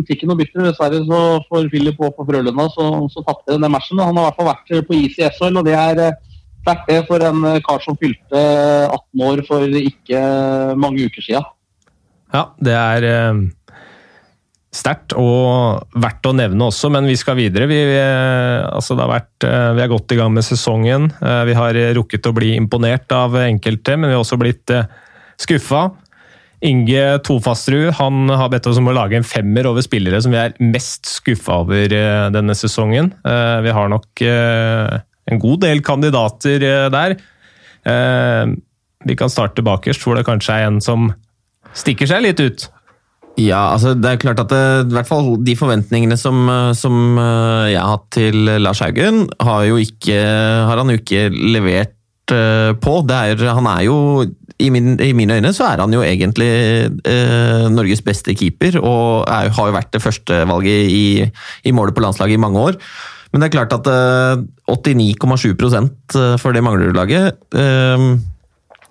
fikk han noe bytter. Dessverre så for Philip og for Frølunda så, så tapte den matchen. Han har i hvert fall vært på is i SHL, og det er sterkt det for en kar som fylte 18 år for ikke mange uker siden. Ja, det er sterkt og verdt å nevne også, men vi skal videre. Vi, vi, altså vært, eh, vi, er godt i gang med sesongen. Eh, vi har rukket å bli imponert av enkelte, men vi har også blitt eh, skuffa. Inge Tofastrud han har bedt oss om å lage en femmer over spillere som vi er mest skuffa over denne sesongen. Vi har nok en god del kandidater der. Vi kan starte bakerst, hvor det kanskje er en som stikker seg litt ut. Ja, altså det er klart at det, i hvert fall de forventningene som, som, eh, jeg har hatt til Lars Haugen, har, jo ikke, har han jo ikke levert eh, på. Er, han er jo i, min, i, mine øyne så er han jo egentlig eh, Norges beste keeper, og er, har jo vært det første valget i, i, målet på landslaget i mange år. Men det er klart at eh, 89,7 for det Manglerud-laget eh,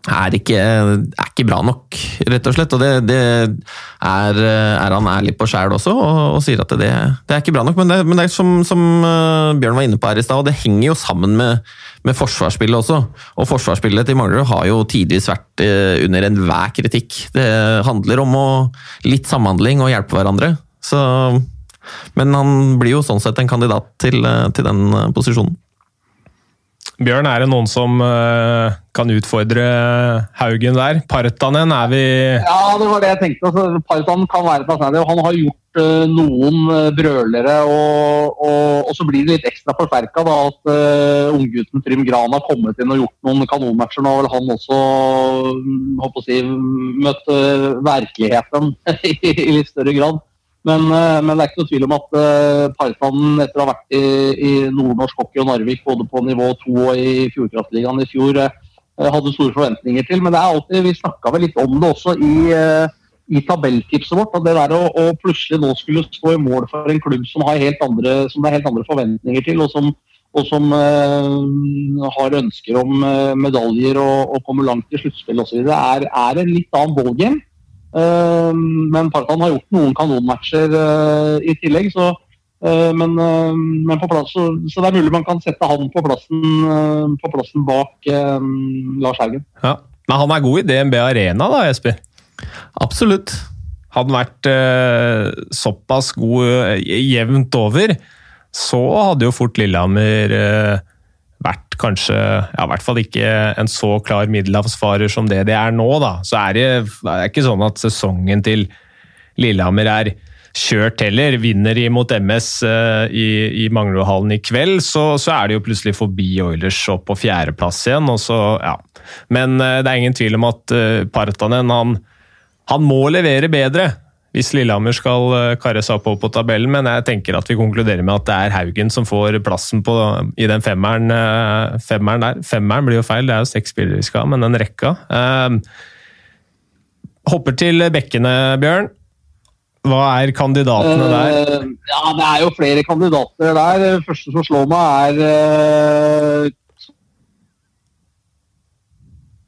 er ikke, er ikke, bra nok, rett og slett. Og det, det er, er, han ærlig på sjæl også, og, og, sier at det, det, er ikke bra nok. Men det, men det er som, som uh, Bjørn var inne på her i stad, og det henger jo sammen med, med forsvarsspillet også. Og forsvarsspillet til Manglerud har jo tidvis vært uh, under enhver kritikk. Det handler om å, litt samhandling og hjelpe hverandre. Så, men han blir jo sånn sett en kandidat til, uh, til den posisjonen. Bjørn, er det noen som uh, kan utfordre Haugen der? Partanen, er vi Ja, det var det jeg tenkte. Altså, Partanen kan være plassert. Han har gjort uh, noen uh, brølere, og, og, og, så blir det litt ekstra forsterka at uh, unggutten Trym Gran har kommet inn og gjort noen kanonmatcher. Nå har vel han også håper å si, møtt virkeligheten [LAUGHS] i litt større grad. Men, eh, men, det er ikke noe tvil om at uh, Partan, etter å ha vært i, i nordnorsk hockey og Narvik både på nivå 2 og i Fjordkraftligaen i fjor, uh, hadde store forventninger til. Men det er alltid, vi snakka vel litt om det også i, i tabelltipset vårt. at Det der å, å, plutselig nå skulle stå i mål for en klubb som, andre, som det er helt andre forventninger til, og som, og som har ønsker om medaljer og, og kommer langt i sluttspill osv., er, er en litt annen ballgame. Eh, men Parkan har gjort noen kanonmatcher eh, i tillegg, så Eh, men, eh, men på plass, så, så, det er mulig man kan sette han på plassen, eh, på plassen bak eh, Lars Haugen. Ja. Men han er god i DNB Arena, da, Jesper? Absolutt. Hadde han vært eh, såpass god jevnt over, så hadde jo fort Lillehammer eh, vært kanskje ja, i hvert fall ikke en så klar middelhavsfarer som det de er nå. da. Så er det, det er ikke sånn at sesongen til Lillehammer er kjørt heller. Vinner de mot MS uh, i, i Manglerudhallen i kveld, så, så, er de jo plutselig forbi Oilers opp på fjerdeplass igjen. Og så, ja. Men uh, det er ingen tvil om at uh, Partanen han, han, må levere bedre hvis Lillehammer skal karre seg oppover på tabellen, men jeg tenker at vi konkluderer med at det er Haugen som får plassen på, i den femmeren, femmeren der. Femmeren blir jo feil, det er jo seks spillere vi skal ha, men den rekka. hopper til bekkene, Bjørn. Hva er kandidatene der? Uh, ja, Det er jo flere kandidater der. Det første som slår meg, er uh,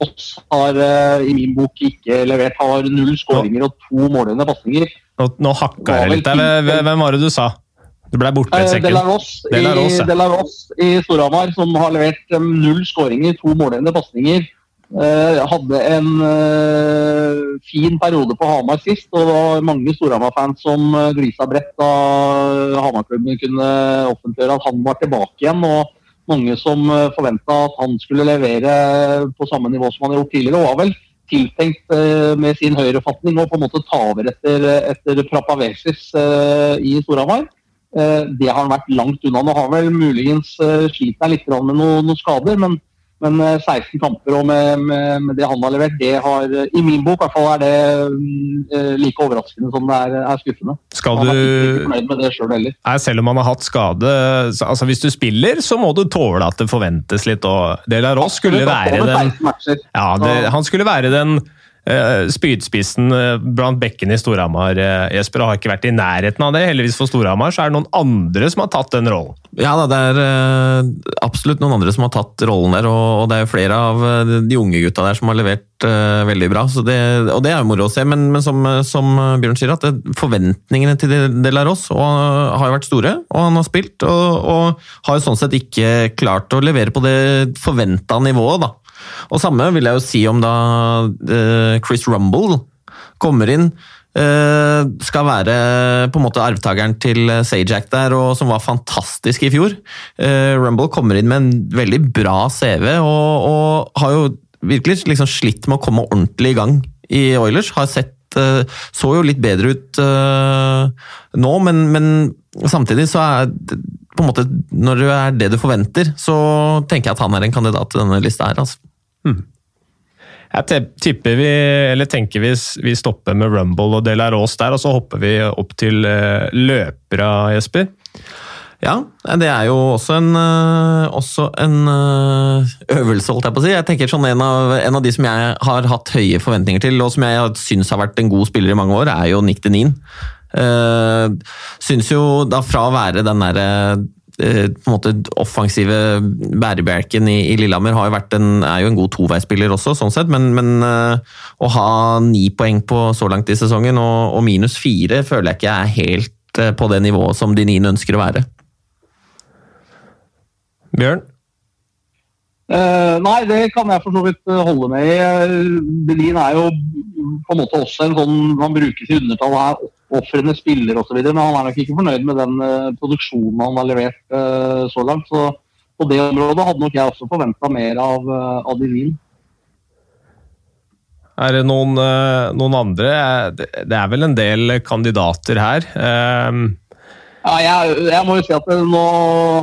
Oss har uh, i min bok ikke levert. Har null skåringer og to målgivende pasninger. Nå, nå hakka jeg litt der. Hvem var det du sa? Du ble borte et sekund. Delaros i, i Storhamar, som har levert um, null skåringer, to målgivende pasninger. Uh, hadde en fin periode på Hamar sist, og det var mange Storhamar-fans som glisa bredt da Hamar-klubben kunne offentliggjøre at han var tilbake igjen. og Mange som uh, forventa at han skulle levere på samme nivå som han har gjort tidligere. og var vel tiltenkt med sin høyrefatning å på en måte ta over etter, etter Prapavesis i Storhamar. det har han vært langt unna. Nå har vel muligens slitt litt med noen, noen skader, men men 16 eh, kamper og med, med, med, det han har levert, det har i min bok i hvert fall er det uh, like overraskende som det er, er skuffende. Skal du... Er selv. Nei, selv om han har hatt skade altså Hvis du spiller, så må du tåle at det forventes litt. og Delaros skulle være den ja, det, Han skulle være den spydspissen uh, blant bekkene i Storhamar, uh, Jesper, har ikke vært i nærheten av det. Heldigvis for Storhamar så er det noen andre som har tatt den rollen. Ja da, det er absolutt noen andre som har tatt rollen der, og det er jo flere av de unge gutta der som har levert veldig bra. Det, og det er jo moro å se, men, men som, som, Bjørn sier, at forventningene til De La Ross har jo vært store, og han har spilt, og, og har jo sånn sett ikke klart å levere på det forventa nivået, da. Og samme vil jeg jo si om da uh, Chris Rumble kommer inn. Uh, skal være på en måte arvtakeren til Sajak der, og som var fantastisk i fjor. Uh, Rumble kommer inn med en veldig bra CV, og, og har jo virkelig liksom slitt med å komme ordentlig i gang i Oilers. Har sett Så jo litt bedre ut nå, men, men samtidig så er på en måte, Når det er det du forventer, så tenker jeg at han er en kandidat til denne lista her. altså. Hmm. Jeg tipper vi, eller tenker vi, vi stopper med Rumble og Delaros der, og så hopper vi opp til uh, løpere, Jesper. Ja, det er jo også en, uh, også en uh, øvelse, holdt jeg på å si. Jeg tenker sånn en av, en av, de som jeg har hatt høye forventninger til, og som jeg syns har vært en god spiller i mange år, er jo Nick Denin. Uh, syns jo da fra å være den derre Eh, på en måte offensive bærebjelken i, i, Lillehammer har jo vært en, er jo en god toveispiller også, sånn sett, men, men uh, å ha ni poeng på så langt i sesongen og, og minus fire føler jeg ikke er helt uh, på det nivået som de niene ønsker å være. Bjørn? Uh, nei, det kan jeg for så vidt holde med i. Berlin er jo på en måte også en sånn Man brukes i undertall her ofrene spiller osv. Men han er nok ikke fornøyd med den uh, produksjonen han har levert uh, så langt. Så på det området hadde nok jeg også forventa mer av, uh, av Divin. Er det noen, noen, andre? Det er vel en del kandidater her. Um... Ja, jeg, jeg, må jo si at Nå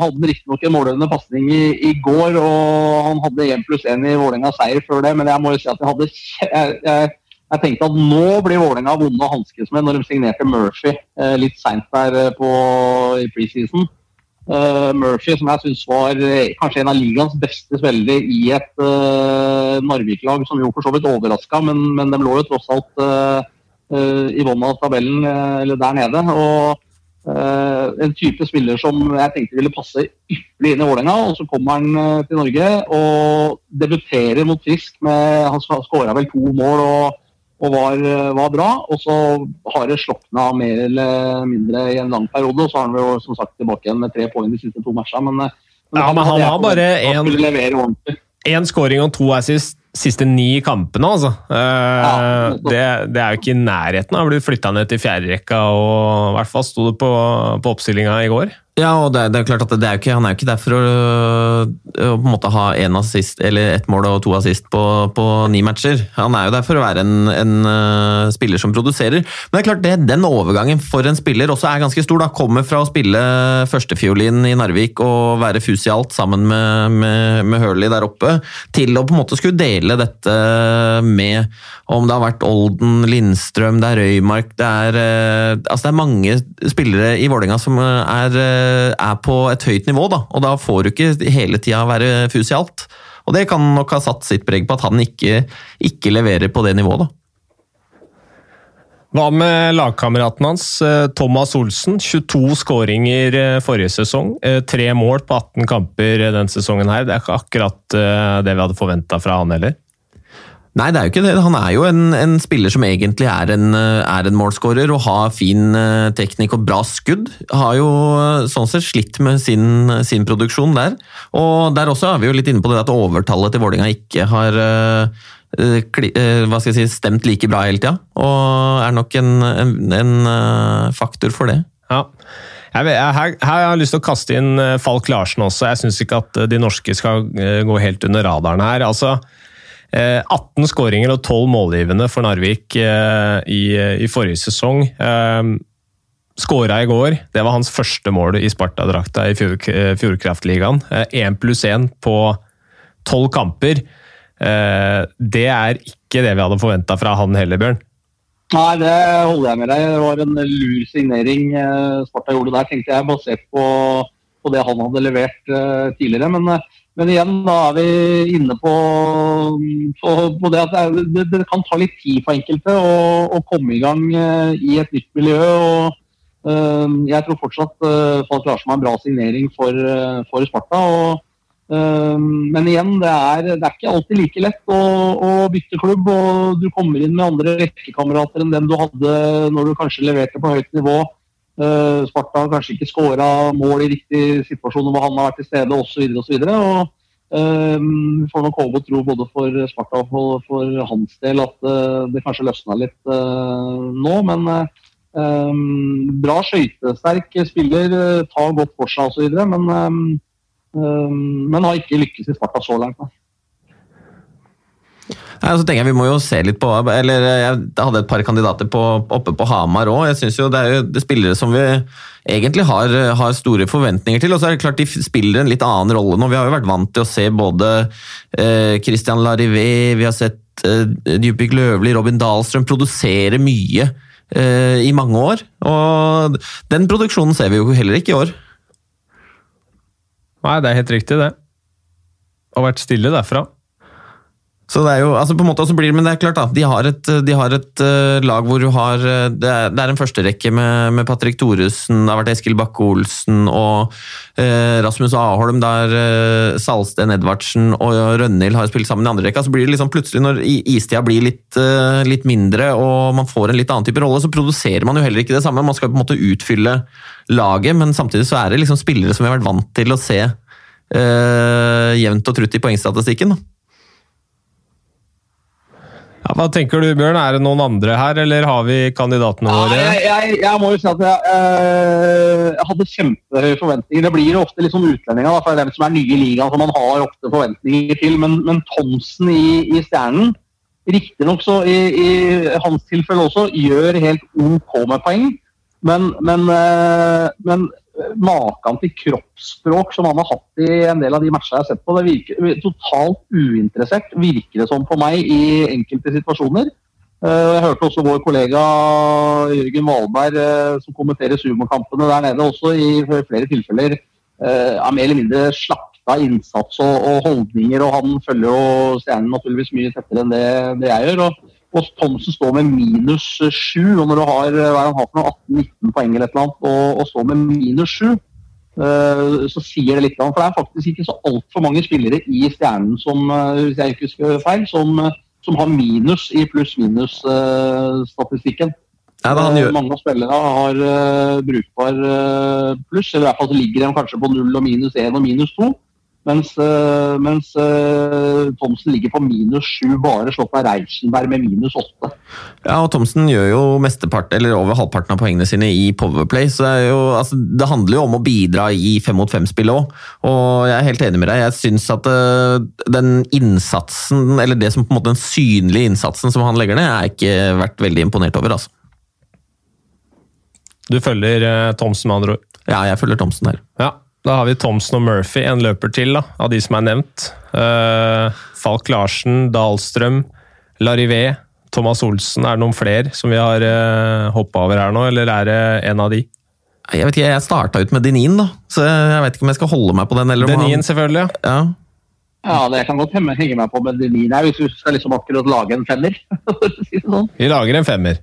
hadde han riktignok en målgivende pasning i, i, går, og han hadde 1 pluss 1 i Vålerenga seier før det, men jeg må jo si at jeg hadde jeg, jeg jeg tenkte at nå blir Vålerenga vonde å hanskes med når de signerte Murphy eh, litt seint der eh, på, i preseason. Uh, Murphy, som jeg syns var kanskje en av ligaens beste spillere i et uh, Narvik-lag, som jo for så vidt overraska, men, men de lå jo tross alt uh, i bunnen av tabellen, eller der nede. og en type spiller som jeg tenkte ville passe ypperlig inn i Vålerenga. Og så kommer han til Norge og debuterer mot Frisk med Han skåra vel to mål og og var, var, bra. Og så har det slokna mer eller mindre i en lang periode, og så har han jo som sagt tilbake igjen med tre poeng de siste to matchene. Men, men, ja, men han, har bare én scoring og to assist siste ni kampene, altså. Ja, det, det, er jo ikke i nærheten av å bli flytta ned til fjerderekka, og i hvert fall sto det på, på oppstillinga i går. Ja, og det, det, er klart at er ikke, Han er jo ikke der for å, å på en måte ha en assist, eller ett mål og to assist på, på, ni matcher. Han er jo der for å være en, en uh, spiller som produserer. Men det er klart det, den overgangen for en spiller også er ganske stor. da, Kommer fra å spille førstefiolin i Narvik og være fus i alt sammen med, med, med Hurley der oppe, til å på en måte skulle dele dette med om det har vært Olden, Lindstrøm, det er Røymark det er, uh, altså det er mange spillere i Vålerenga som er uh, Eh, er på et høyt nivå, da, og da får du ikke hele tida være fus i alt. Og det kan nok ha satt sitt preg på at han ikke, ikke leverer på det nivået. da. Hva med lagkameraten hans, eh, Thomas Olsen? 22 skåringer eh, forrige sesong. Tre mål på 18 kamper den sesongen her. Det er ikke akkurat det vi hadde forventa fra han heller. Nei, det er jo ikke det. Han er jo en, en spiller som egentlig er en, er en målskårer og har fin uh, teknikk og bra skudd. Har jo uh, sånn sett slitt med sin, sin, produksjon der. Og der også er vi jo litt inne på det at overtallet til Vålinga ikke har hva skal jeg si, stemt like bra hele tida. Og er nok en, en, faktor for det. Ja. Jeg, vet, her, her, har jeg lyst til å kaste inn Falk Larsen også. Jeg syns ikke at de norske skal gå helt under radaren her. altså 18 eh, skåringer og 12 målgivende for Narvik eh, i, i forrige sesong. Eh, Skåra i går. Det var hans første mål i Sparta-drakta i Fjordkraftligaen. Én pluss én på tolv kamper. Det er ikke det vi hadde forventa fra han heller, Bjørn. Nei, det holder jeg med deg. Det var en lur signering Sparta gjorde der, tenkte jeg, basert på, på det han hadde levert tidligere. Men men igjen, da er vi inne på, på, det at det, det, kan ta litt tid for enkelte å, å komme i gang uh, i et nytt miljø. og uh, Jeg tror fortsatt uh, Falk Larsen har en bra signering for, for Sparta. og men igjen, det er, det er, ikke alltid like lett å, å, bytte klubb. og Du kommer inn med andre rekkekamerater enn dem du hadde når du kanskje leverte på høyt nivå. Uh, Sparta har kanskje ikke skåra mål i riktig situasjon hvor han har vært til stede osv. osv. Vi får nok håpe og tro både for Sparta og for, for hans del at uh, det kanskje løsna litt uh, nå. Men bra skøytesterk spiller, tar godt for seg osv. Men, men har ikke lykkes i Sparta så langt. Da. Nei, så tenker jeg Vi må jo se litt på eller Jeg hadde et par kandidater på, oppe på Hamar òg. Det er jo det spillere som vi egentlig har, har, store forventninger til. Og så er det klart de spiller en litt annen rolle nå. Vi har jo vært vant til å se både eh, Christian Larivé, vi har sett eh, Djupvik Løvli, Robin Dahlstrøm produsere mye eh, i mange år. Og den produksjonen ser vi jo heller ikke i år. Nei, det er helt riktig, det. Og vært stille derfra. Så det er jo, altså på en måte også blir Men det er klart, da. De har et, de har et uh, lag hvor du har uh, Det er, det er en førsterekke med, med Patrick Thoresen, det har vært Eskil Bakke-Olsen og uh, Rasmus Aholm, der Salsten Edvardsen og Rønhild har spilt sammen i andre rekka. Så blir det liksom plutselig, når istida blir litt, litt, mindre og man får en litt annen type rolle, så produserer man jo heller ikke det samme. Man skal på en måte utfylle laget, men samtidig så er det liksom spillere som vi har vært vant til å se jevnt og trutt i poengstatistikken. da. Ja, hva tenker du, Bjørn? Er det noen andre her, eller har vi kandidatene våre? Ja, jeg, jeg, jeg, må jo si at jeg, øh, jeg hadde kjempehøye forventninger. Det blir jo ofte liksom utlendinger, for det er dem som er nye i ligaen, som man har ofte forventninger til. Men, men Thomsen i, i Stjernen, riktignok så i, i, hans tilfelle også, gjør helt OK med poeng. Men, men, øh, men maken til kroppsspråk som han har hatt i en del av de matchene jeg har sett på. Det virker totalt uinteressert, virker det som for meg, i enkelte situasjoner. Eh, jeg hørte også vår kollega Jørgen Valberg, eh, som kommenterer sumokampene der nede, også i flere tilfeller eh, er mer eller mindre slakta innsats og, holdninger. og Han følger jo stjernen naturligvis mye tettere enn det, jeg gjør. og og Thomsen står med minus 7, Og når du har hva han har for 18-19 poeng eller et eller annet, og, og står med minus 7, uh, så sier det litt. For det er faktisk ikke så altfor mange spillere i Stjernen som, uh, hvis jeg ikke husker feil, som, som har minus i pluss-minus-statistikken. Nei, Eh, gjør, Mange av spillerne har uh, brukbar uh, pluss, eller i hvert fall så ligger de kanskje på null og minus én og minus to. Mens, eh, mens eh, Thomsen ligger på minus sju, bare slått av Reichenberg med minus åtte. ja, og Thomsen gjør jo mesteparten, eller over halvparten av poengene sine i Powerplay. så Det, er jo, altså, det handler jo om å bidra i fem mot fem-spillet òg. Og jeg er helt enig med deg. Jeg syns at eh, den innsatsen, eller det som på en måte den synlige innsatsen som han legger ned, er jeg ikke vært veldig imponert over. altså. Du følger Thomsen, med andre ord. Ja, jeg følger Thomsen her. Ja, da har vi Thomsen og Murphy, en løper til da, av de som er nevnt. Eh, Falk Larsen, Dahlstrøm, Larivé, Thomas Olsen. Er det noen flere som vi har uh, hoppa over her nå, eller er det en av de? Jeg vet ikke, jeg starta ut med Denin, da, så jeg vet ikke om jeg skal holde meg på den. eller om Denin, han- selvfølgelig. ja. Ja. Ja, det kan godt henge henge meg på med Denin her, hvis du skal liksom akkurat lage en femmer. [LAUGHS] sånn. Vi lager en femmer.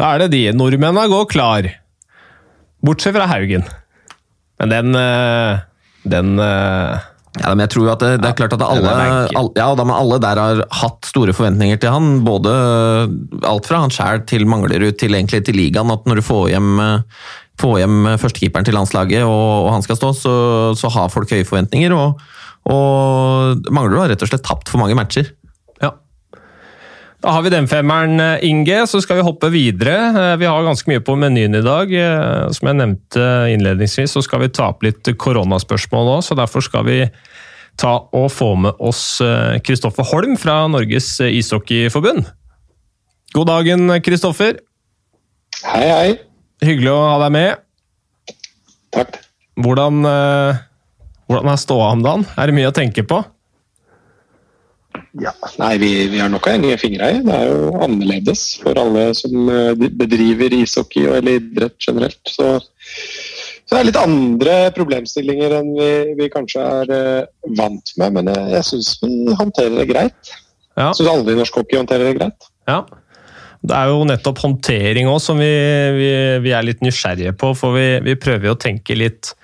Da er det de. Nordmennene går klar. Bortsett fra Haugen. Men den eh, Den eh, Ja, men jeg tror jo at det, det er klart at alle, alle, ja, da, alle der har hatt store forventninger til han. Både alt fra han sjæl til Manglerud til egentlig til ligaen. At når du får hjem, eh, får hjem førstekeeperen til landslaget og, og han skal stå, så, så har folk høye forventninger. Og, og Manglerud har rett og slett tapt for mange matcher. Ja. Da har vi den femmeren, eh, Inge. Så skal vi hoppe videre. Eh, Vi har ganske mye på menyen i dag. Eh, Som jeg nevnte innledningsvis, så skal vi ta opp litt koronaspørsmål òg, så derfor skal vi ta og få med oss Kristoffer Holm fra Norges ishockeyforbund. God dagen, Kristoffer. Hei, hei. Hyggelig å ha deg med. Takk. Hvordan, hvordan er ståa om dagen? Er det mye å tenke på? Ja, nei, vi, vi har nok å henge fingra i. Det er jo annerledes for alle som eh, bedriver ishockey og eller idrett generelt. Så, så det er litt andre problemstillinger enn vi, vi kanskje er uh, vant med, men jeg, jeg syns vi håndterer det greit. Ja. Syns alle i norsk hockey håndterer det greit. Ja. Det er jo nettopp håndtering også som vi, vi, vi er litt nysgjerrige på, for vi, vi prøver jo å tenke litt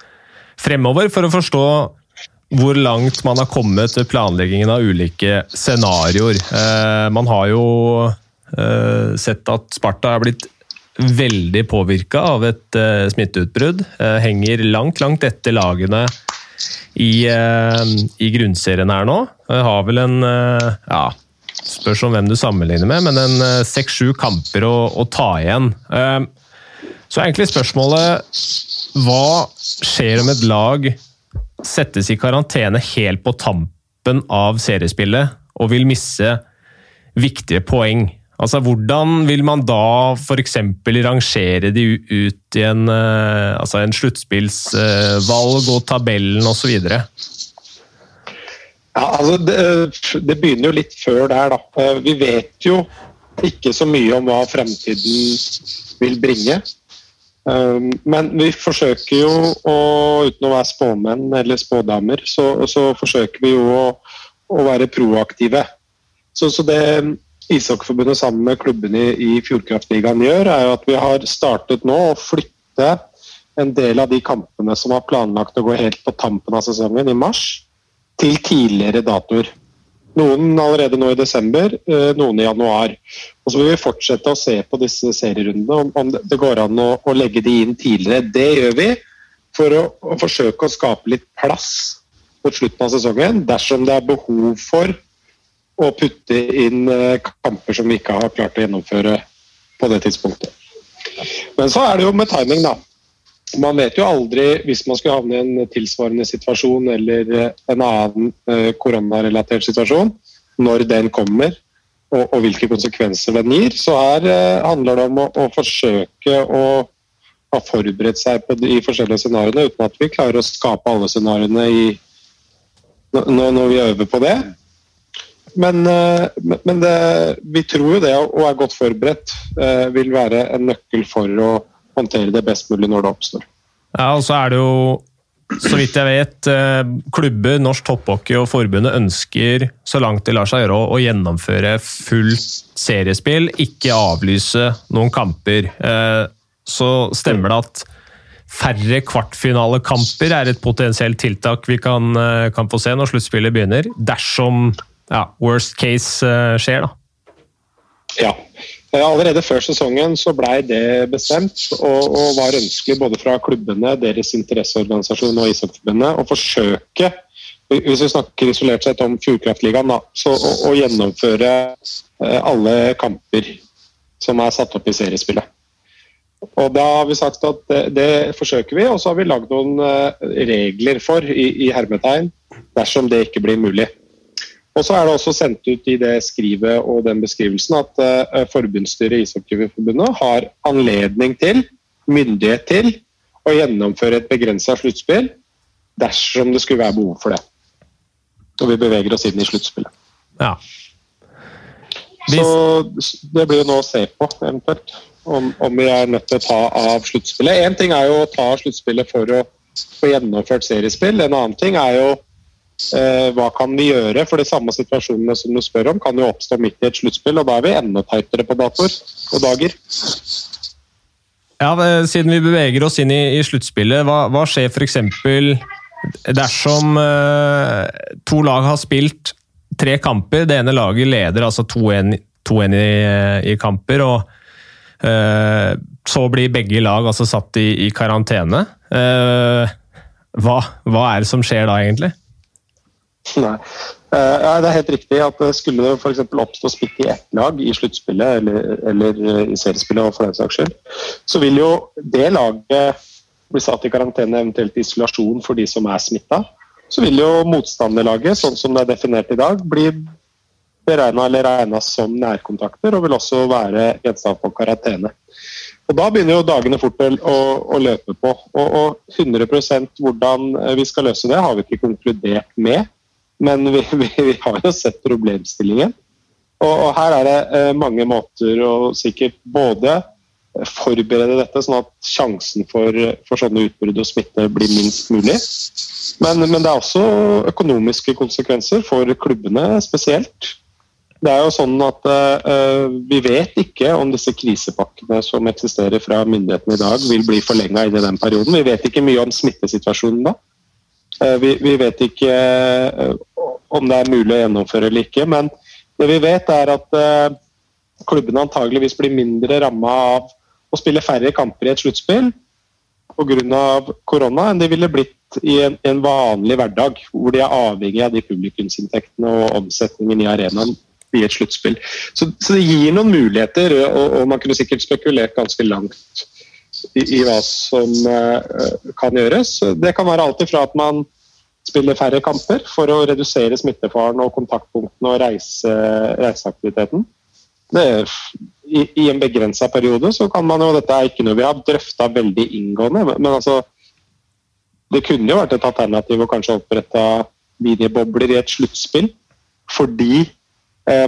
fremover for å forstå hvor langt man har kommet ved planleggingen av ulike scenarioer. Eh, man har jo eh, sett at Sparta er blitt veldig påvirka av et eh, smitteutbrudd. Henger langt, langt etter lagene i, i grunnserien her nå. Jeg har vel en ja, Spørs om hvem du sammenligner med, men en seks-sju kamper å, å ta igjen. Så er egentlig spørsmålet Hva skjer om et lag settes i karantene helt på tampen av seriespillet og vil misse viktige poeng? Altså, Hvordan vil man da f.eks. rangere de ut i en, uh, altså en sluttspillsvalg og tabellen osv.? Ja, altså det, det begynner jo litt før der, da. Eh, Vi vet jo ikke så mye om hva fremtiden vil bringe. Um, Men vi forsøker jo, å, uten å være spåmenn eller spådamer, så, så forsøker vi jo å, å være proaktive. Så, så det Ishockeyforbundet sammen med klubbene i, i Fjordkraftligaen gjør, er jo at vi har startet nå å flytte en del av de kampene som var planlagt å gå helt på tampen av sesongen, i mars, til tidligere datoer. Noen allerede nå i desember, eh, noen i januar. Og så vil vi fortsette å se på disse serierundene, om, det- går an å, legge de inn tidligere. Det gjør vi for å forsøke å skape litt plass mot slutten av sesongen, dersom det er behov for å putte inn eh, kamper som vi ikke har klart å gjennomføre på det tidspunktet. Men så er det jo med timing, da. Man vet jo aldri, hvis man skulle havne i en tilsvarende situasjon eller eh, en annen eh, koronarelatert situasjon, når den kommer og, og hvilke konsekvenser den gir. Så her eh, handler det om å, å forsøke å ha forberedt seg på de forskjellige scenarioene, uten at vi klarer å skape alle scenarioene når, når vi øver på det. Men, men- det, vi tror jo det å være godt forberedt vil være en nøkkel for å håndtere det best mulig når det oppstår. Ja, og så er det jo, så vidt jeg vet, eh, klubber, norsk topphockey og forbundet ønsker, så langt det lar seg gjøre, å- å gjennomføre fullt seriespill, ikke avlyse noen kamper. Eh, Så stemmer det at færre kvartfinalekamper er et potensielt tiltak vi kan, eh, kan få se når sluttspillet begynner, dersom ja, worst case skjer, da. Ja. Allerede før sesongen så blei det bestemt, og, og, var ønskelig både fra klubbene, deres interesseorganisasjon og ishockeyforbundet å forsøke, hvis vi snakker isolert sett om Fjordkraftligaen, å, å, gjennomføre alle kamper som er satt opp i seriespillet. Og Da har vi sagt at det, det forsøker vi, og så har vi lagd noen regler for i, i hermetegn dersom det ikke blir mulig. Og så er det også sendt ut i det skrivet og den beskrivelsen at uh, forbundsstyret i Ishockeyforbundet har anledning til, myndighet til, å gjennomføre et begrensa sluttspill dersom det skulle være behov for det. Og vi beveger oss inn i sluttspillet. Ja. Hvis... Så det blir jo nå å se på, eventuelt, om, om vi er nødt til å ta av sluttspillet. Én ting er jo å ta av sluttspillet for å få gjennomført seriespill. En annen ting er jo hva kan vi gjøre? For de samme situasjonene som du spør om, kan jo oppstå midt i et sluttspill, og da er vi enda teitere på datoer og dager. Ja, Siden vi beveger oss inn i, i sluttspillet, hva, hva skjer f.eks. dersom eh, to lag har spilt tre kamper? Det ene laget leder altså 2-1 i, i, kamper, og eh, så blir begge lag altså satt i, i karantene. Eh, hva, hva er det som skjer da, egentlig? [LAUGHS] Nei. Uh, det er helt riktig at skulle det f.eks. oppstå smitte i ett lag i sluttspillet eller, eller, eh, i seriespillet, for den saks skyld, så vil jo det laget bli satt i karantene, eventuelt isolasjon for de som er smitta. Så vil jo motstanderlaget, sånn som det er definert i dag, bli beregna eller regna som nærkontakter, og vil også være gjenstand for karantene. Og Da begynner jo dagene fort å, å løpe på. Og, og 100% hvordan vi skal løse det, har vi ikke konkludert med. Men vi, [LAUGHS] vi, vi har jo sett problemstillingen. Og, og, her er det eh, mange måter å sikkert både forberede dette, sånn at sjansen for, for sånne utbrudd og smitte blir minst mulig. Men, men, det er også økonomiske konsekvenser for klubbene spesielt. Det er jo sånn at uh, Vi vet ikke om disse krisepakkene som eksisterer fra myndighetene i dag, vil bli forlenga inn i den perioden. Vi vet ikke mye om smittesituasjonen da. Uh, vi, vi, vet ikke uh, om det er mulig å gjennomføre eller ikke. Men det vi vet, er at uh, klubbene antageligvis blir mindre ramma av å spille færre kamper i et sluttspill pga. korona enn de ville blitt i en, en, vanlig hverdag, hvor de er avhengig av de publikumsinntektene og omsetningen i arenaen i et sluttspill. Så, så, det gir noen muligheter, og, og, man kunne sikkert spekulert ganske langt i, i hva som uh, kan gjøres. Det kan være alt ifra at man spiller færre kamper for å redusere smittefaren og kontaktpunktene og reise, reiseaktiviteten. Det, i, I en begrensa periode så kan man jo Dette er ikke noe vi har drøfta veldig inngående, men, men, altså Det kunne jo vært et alternativ å kanskje opprette minibobler i et sluttspill. Fordi eh,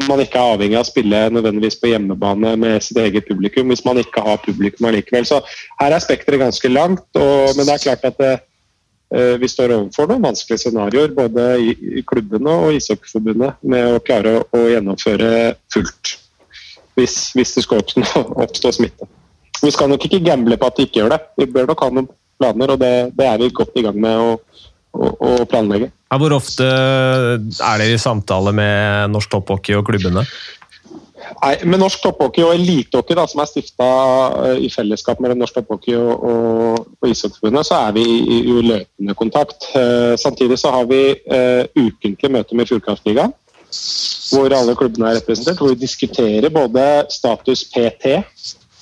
man ikke er avhengig av å spille nødvendigvis på hjemmebane med sitt eget publikum hvis man ikke har publikum allikevel. Så her er spekteret ganske langt, og, men det er klart at det, Eh, vi står overfor noen vanskelige scenarioer, både i klubbene og Ishockeyforbundet, med å klare å gjennomføre fullt. Hvis, hvis det skal [LAUGHS] oppstå, smitte. Vi skal nok ikke gamble på at de ikke gjør det. Vi bør nok ha noen planer, og det, det er vi godt i gang med å, å, å planlegge. Ja, hvor ofte er dere i samtale med norsk topphockey og klubbene? Nei, Med norsk topphockey og elitehockey, som er stifta eh, i fellesskap mellom norsk topphockey og, og, og Ishockeyforbundet, så er vi i, i løpende kontakt. Eh, samtidig så har vi eh, ukentlig møte med Fjordkraftligaen, hvor alle klubbene er representert. Hvor vi diskuterer både status PT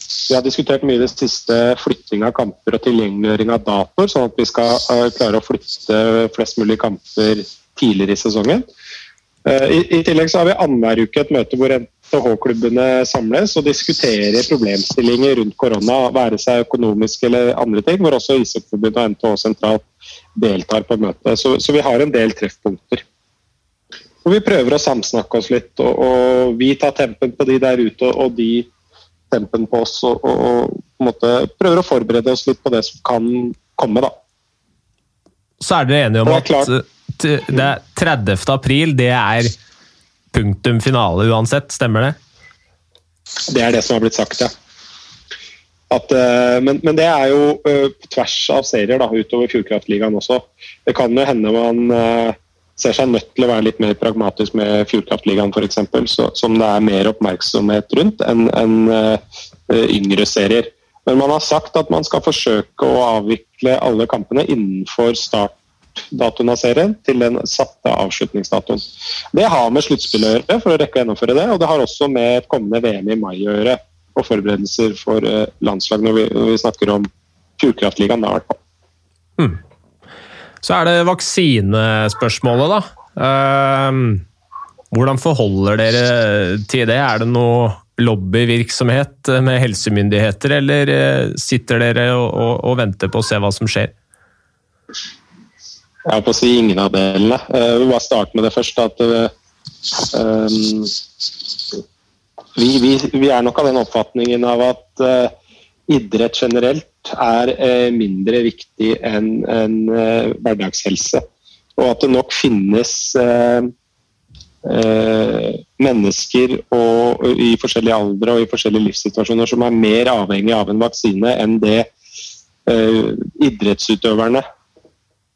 Vi har diskutert mye det siste flytting av kamper og tilgjengeliggjøring av datoer, sånn at vi skal uh, klare å flytte flest mulig kamper tidligere i sesongen. I, I, tillegg så har vi annenhver uke et møte hvor NTH-klubbene samles og diskuterer problemstillinger rundt korona, være seg økonomiske eller andre ting, hvor også Ishockeyforbundet og NTH sentralt deltar på møtet. Så, så, vi har en del treffpunkter. Og Vi prøver å samsnakke oss litt, og, og vi tar tempen på de der ute, og, de tempen på oss. Og, og, og prøver å forberede oss litt på det som kan komme, da. Så er dere enige om at det er 30. april, det er punktum finale uansett, stemmer det? Det er det som har blitt sagt, ja. At, uh, men, men, det er jo uh, på tvers av serier da, utover Fjordkraftligaen også. Det kan jo hende man ser seg nødt til å være litt mer pragmatisk med Fjordkraftligaen f.eks., som det er mer oppmerksomhet rundt enn en, uh, yngre serier. Men man har sagt at man skal forsøke å avvikle alle kampene innenfor startdatoen av serien til den satte avslutningsdatoen. Det har med sluttspillet å gjøre for å rekke å gjennomføre det, og det har også med et kommende VM i mai å gjøre og forberedelser for uh, landslag når vi, når vi snakker om Fjordkraftligaen. da i hvert. Hmm. Så er det vaksinespørsmålet, da. Ehm, hvordan forholder dere til det? Er det noe lobbyvirksomhet med helsemyndigheter, eller eh, sitter dere og, og, og venter på å se hva som skjer? Jeg har på å si ingen av delene. Jeg vi vil bare starte med det først. at um, vi, vi, vi, er nok av den oppfatningen av at uh, idrett generelt er eh, mindre viktig enn en, eh, hverdagshelse. Og at det nok finnes eh, mennesker og, i forskjellige aldre og i forskjellige livssituasjoner som er mer avhengig av en vaksine enn det idrettsutøverne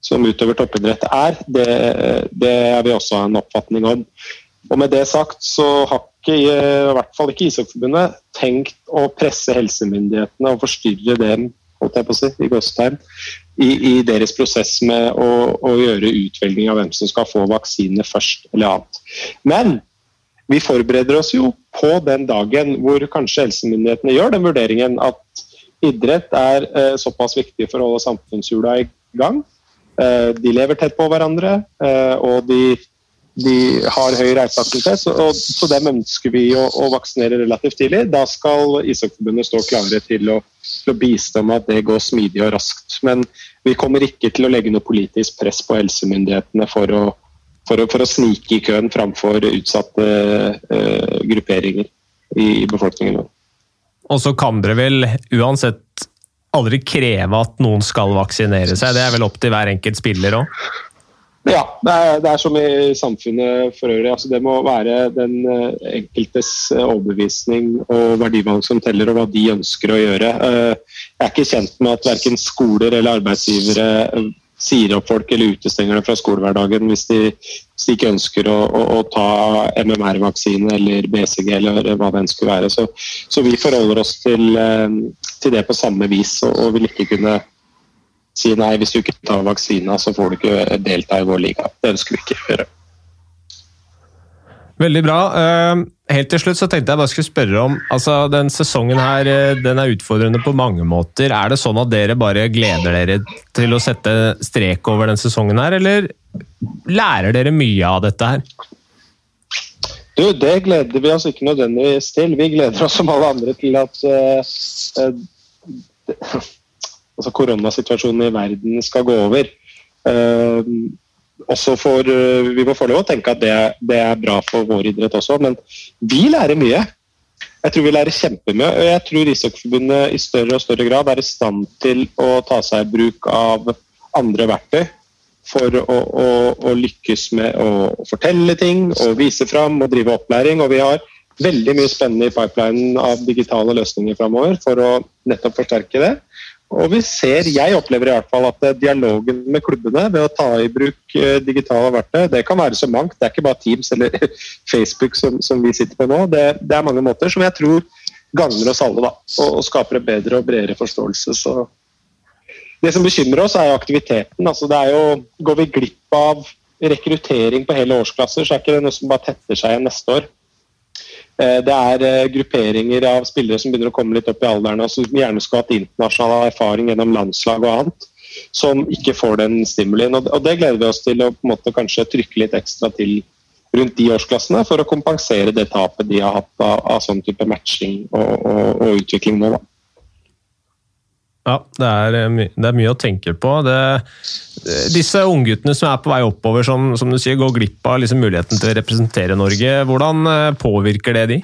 som utøver toppidrett er. Det, det er vi også en oppfatning om. Og Med det sagt så har ikke, i hvert fall ikke Ishockeyforbundet tenkt å presse helsemyndighetene og forstyrre dem holdt jeg på å si, i Gåstheim, i, i, deres prosess med å, å, gjøre utvelging av hvem som skal få vaksine først eller annet. Men vi forbereder oss jo på den dagen hvor kanskje helsemyndighetene gjør den vurderingen at idrett er eh, såpass viktig for å holde samfunnshjula i gang. Eh, de lever tett på hverandre, eh, og de de har høy reiseaktivitet, og så dem ønsker vi å, å, vaksinere relativt tidlig. Da skal Ishockeyforbundet stå klare til å, til å, bistå med at det går smidig og raskt. Men vi kommer ikke til å legge noe politisk press på helsemyndighetene for å, for å, for å snike i køen framfor utsatte uh, grupperinger i, i befolkningen. Og så kan dere vel uansett aldri kreve at noen skal vaksinere seg? Det er vel opp til hver enkelt spiller òg? Ja, det er, det er, som i samfunnet for øvrig. Altså, det må være den eh, enkeltes eh, overbevisning og verdivalg som teller, og hva de ønsker å gjøre. Eh, jeg er ikke kjent med at verken skoler eller arbeidsgivere sier opp folk eller utestenger dem fra skolehverdagen hvis de, hvis de ikke ønsker å, å, å ta MMR-vaksine eller BCG eller hva det enn skulle være. Så, så vi forholder oss til, til, det på samme vis og, og vil ikke kunne si nei, hvis du ikke tar vaksina, så får du ikke delta i vår liga. Det ønsker vi ikke å gjøre. Veldig bra. Eh, helt til slutt så tenkte jeg bare skulle spørre om altså Den sesongen her eh, den er utfordrende på mange måter. Er det sånn at dere bare gleder dere til å sette strek over den sesongen her, eller lærer dere mye av dette her? Du, Det gleder vi oss ikke nødvendigvis til. Vi gleder oss som alle andre til at uh, uh, altså koronasituasjonen i verden skal gå over. Eh, også for, uh, Vi må få lov å tenke at det, det, er bra for vår idrett også, men vi lærer mye. Jeg tror vi lærer kjempemye. og Jeg tror Ishockeyforbundet i større og større grad er i stand til å ta seg i bruk av andre verktøy for å, å, å lykkes med å fortelle ting og vise fram og drive opplæring. Og vi har veldig mye spennende i pipelinen av digitale løsninger framover for å nettopp forsterke det. Og vi ser, Jeg opplever i hvert fall at eh, dialogen med klubbene ved å ta i bruk eh, digitale verktøy, det kan være så mangt. Det er ikke bare Teams eller [LAUGHS] Facebook som, som vi sitter på nå. Det, det, er mange måter som jeg tror gagner oss alle. da, og, og skaper en bedre og bredere forståelse. Så det som bekymrer oss, er aktiviteten. altså det er jo, Går vi glipp av rekruttering på hele årsklasser, så er ikke det noe som bare tetter seg igjen neste år. Eh, det er eh, grupperinger av spillere som begynner å komme litt opp i alderen og som gjerne skulle hatt internasjonal erfaring gjennom landslag og annet, som ikke får den stimulien. Og Det gleder vi oss til å på en måte kanskje trykke litt ekstra til rundt de årsklassene for å kompensere det tapet de har hatt av, av sånn type matching og, og, og utvikling nå. da. Ja, det er, eh, det er, mye å tenke på. Det, disse ungguttene som er på vei oppover, som, som du sier, går glipp av liksom muligheten til å representere Norge. Hvordan eh, påvirker det de?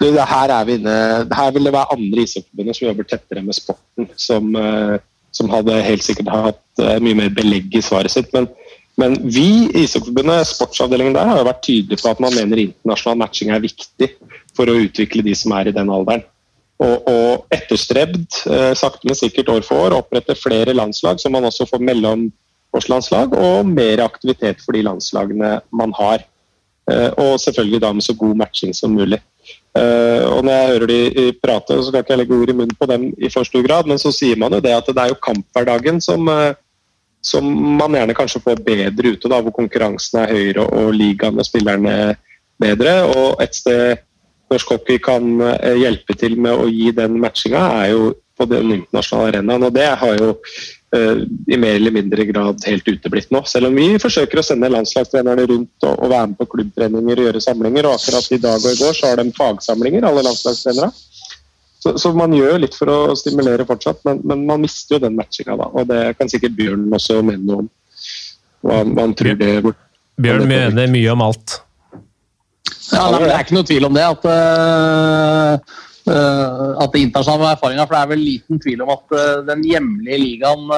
Du, her, er inne, her vil det være andre ishockeyforbund som jobber tettere med sporten. Som, eh, som, hadde helt sikkert hatt mye mer belegg i svaret sitt. Men, men vi i Ishockeyforbundet, sportsavdelingen der, har jo vært tydelige på at man mener internasjonal matching er viktig for å utvikle de som er i den alderen og, og etterstrebd, eh, sakte, men sikkert år for år, opprette flere landslag, så man også får mellom, årslandslag, og mer aktivitet for de landslagene man har. Eh, og selvfølgelig da med så god matching som mulig. Uh, og når jeg hører de prate, så ikke jeg legge ord i munnen på dem i for stor grad, men så sier man jo det at det er jo kamphverdagen som, som man gjerne kanskje får bedre ute, da, hvor konkurransen er høyere og ligaen og spillerne bedre. Og et sted norsk hockey kan uh, hjelpe til med å gi den matchinga, er jo på den internasjonale arenaen. Og det har jo uh, i mer eller mindre grad helt uteblitt nå. Selv om vi forsøker å sende landslagstrenerne rundt og, og være med på klubbtreninger og gjøre samlinger. Og akkurat i dag og i går så har de fagsamlinger, alle landslagstrenere. Så, så, man gjør litt for å stimulere fortsatt, men, men man mister jo den matchinga da. Og det kan sikkert Bjørn også mene noe om. Hva man tror det Bjørn mener mye om alt. Ja, Det er ikke noe tvil om det. at uh at det internasjonale erfaringa, for det er vel liten tvil om at uh, den hjemlige ligaen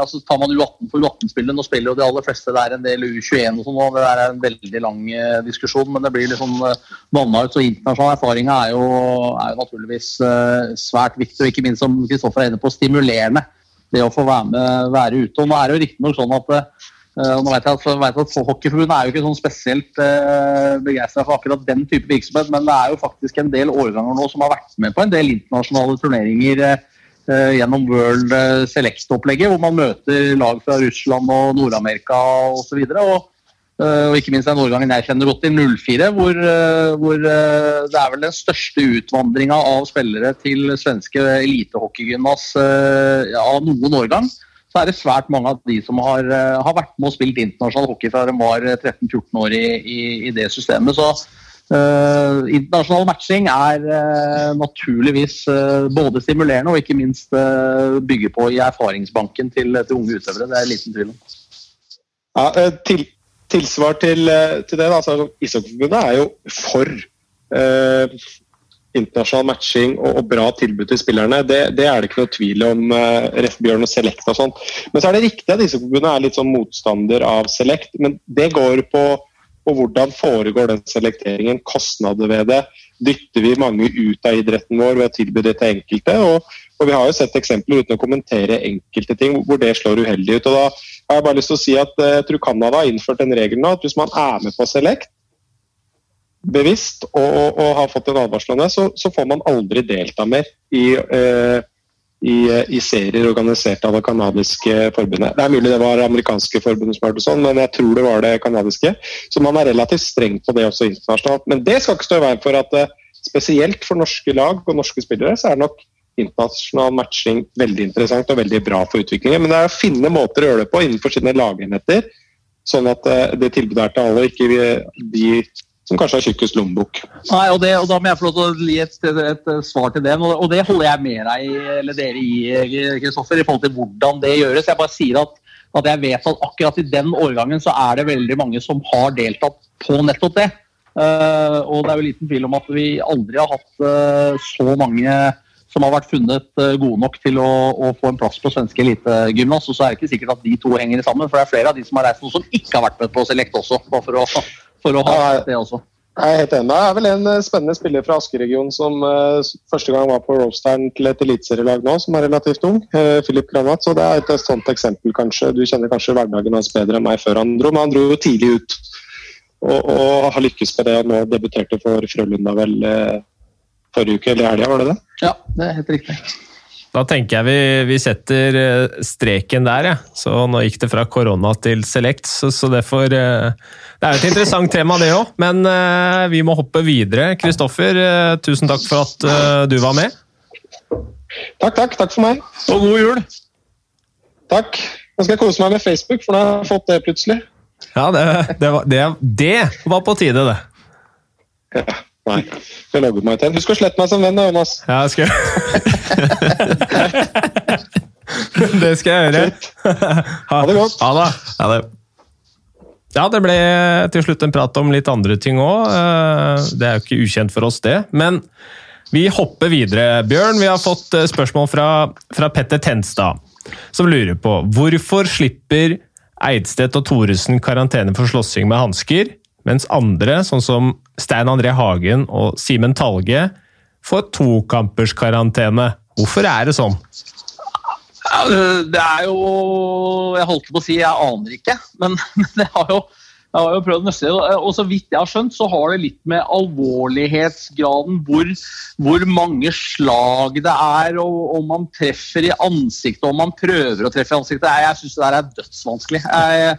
altså Tar man U18 for U18-spillet, nå spiller jo de aller fleste der en del U21 og sånn, og det er en veldig lang diskusjon, men det blir liksom uh, vanna ut. Så internasjonal erfaring er, er, jo naturligvis svært viktig, og ikke minst som Kristoffer er inne på, stimulerende. Det å få være med, være ute. Og nå er det jo riktignok sånn at nå vet jeg at, vet at Hockeyforbundet er jo ikke sånn spesielt uh, begeistra for akkurat den type virksomhet, men det er jo faktisk en del årganger nå som har vært med på en del internasjonale turneringer uh, gjennom World Select-opplegget, hvor man møter lag fra Russland og Nord-Amerika osv. Og, og, uh, og ikke minst den årgangen jeg kjenner godt til, 04, hvor, hvor det er vel den største utvandringa av spillere til svenske elitehockeygymnas av noen årgang så er det svært mange av de som har, eh, har vært med og spilt internasjonal hockey fra de var 13-14 eh, år i, i, i, det systemet. Så uh, internasjonal matching er uh, naturligvis uh, både stimulerende og ikke minst bygger på i erfaringsbanken til, til unge utøvere. Det er liten tvil om. Ja, til, tilsvar til, til det, altså, Ishockeyforbundet er jo for internasjonal matching og, og, bra tilbud til spillerne, det, det, er det ikke noe tvil om. Uh, Ref. Bjørn og Select og sånn. Men så er det riktig at disse forbundene er litt sånn motstander av Select. Men det går på, på hvordan foregår den selekteringen, kostnader ved det. Dytter vi mange ut av idretten vår ved å tilby det til enkelte? Og, og vi har jo sett eksempler uten å kommentere enkelte ting hvor det slår uheldig ut. og da har jeg bare lyst til å si at uh, Jeg tror Canada har innført en regel nå at hvis man er med på Select, bevisst og, og, og, har fått en advarsel om det, så, så, får man aldri delta mer i, uh, i, i, serier organisert av det canadiske forbundet. Det er mulig det var amerikanske forbundet som hørte sånn, men jeg tror det var det canadiske. Så man er relativt streng på det også internasjonalt. Men det skal ikke stå i veien for at uh, spesielt for norske lag og norske spillere, så er det nok internasjonal matching veldig interessant og veldig bra for utviklingen. Men det er å finne måter å gjøre det på innenfor sine lagenheter, sånn at uh, det tilbudet er til alle, ikke de som kanskje har tjukkest lommebok. Nei, og, det, og, Da må jeg få lov til å gi et, et, et, svar til det. Og det holder jeg med deg eller dere i, Kristoffer, i forhold til hvordan det gjøres. Jeg bare sier at, at, jeg vet at akkurat i den årgangen så er det veldig mange som har deltatt på nettopp det. Uh, og det er jo liten tvil om at vi aldri har hatt uh, så mange som har vært funnet uh, gode nok til å, å, få en plass på svenske elitegymnas. Og så er det ikke sikkert at de to henger sammen, for det er flere av de som har reist noe som ikke har vært med på Select også. bare for å for å ha det også. Jeg er helt enig. Det er vel en eh, spennende spiller fra Asker-regionen som uh, første gang var på Roasteren til et eliteserielag nå, som er relativt ung. Uh, Philip Granat. Så det er et, sånt eksempel, kanskje. Du kjenner kanskje hverdagen hans bedre enn meg før han dro, men han dro jo tidlig ut. Og, og har lykkes med det. Nå debuterte for Frølunda vel uh, forrige uke, eller helga, var det det? Ja, det er helt riktig. Da tenker jeg vi, vi setter eh, streken der, ja. Så nå gikk det fra korona til Select, så, så det får eh, Det er jo et interessant tema, det òg, men uh, vi må hoppe videre. Kristoffer, tusen takk for at du var med. Takk, takk. Takk for meg. Og god jul! Takk. Nå skal jeg kose meg med Facebook, for da har jeg fått det plutselig. Ja, det, det, var, det, det var på tide, det. Ja. Nei. Jeg logget meg til. Husk å slette meg som venn, da, Jonas. Ja, jeg skal [LAUGHS] Det skal jeg gjøre. Ha, det godt. Ha det. Ha det. Ja, det ble til slutt en prat om litt andre ting òg. Eh, det er jo ikke ukjent for oss, det. Men vi hopper videre. Bjørn, vi har fått eh, spørsmål fra, fra Petter Tenstad, som lurer på hvorfor slipper Eidstedt og Thoresen karantene for slåssing med hansker, mens andre, sånn som Stein André Hagen og Simen Talge, får tokamperskarantene. Hvorfor er det sånn? Det er jo Jeg holdt på å si jeg aner ikke, men, [LAUGHS] det har jo jeg har jo prøvd å nøste og Så vidt jeg har skjønt, så har det litt med alvorlighetsgraden, hvor, hvor mange slag det er, og om man treffer i ansiktet, om man prøver å treffe i ansiktet. Jeg, jeg syns det der er dødsvanskelig. Jeg,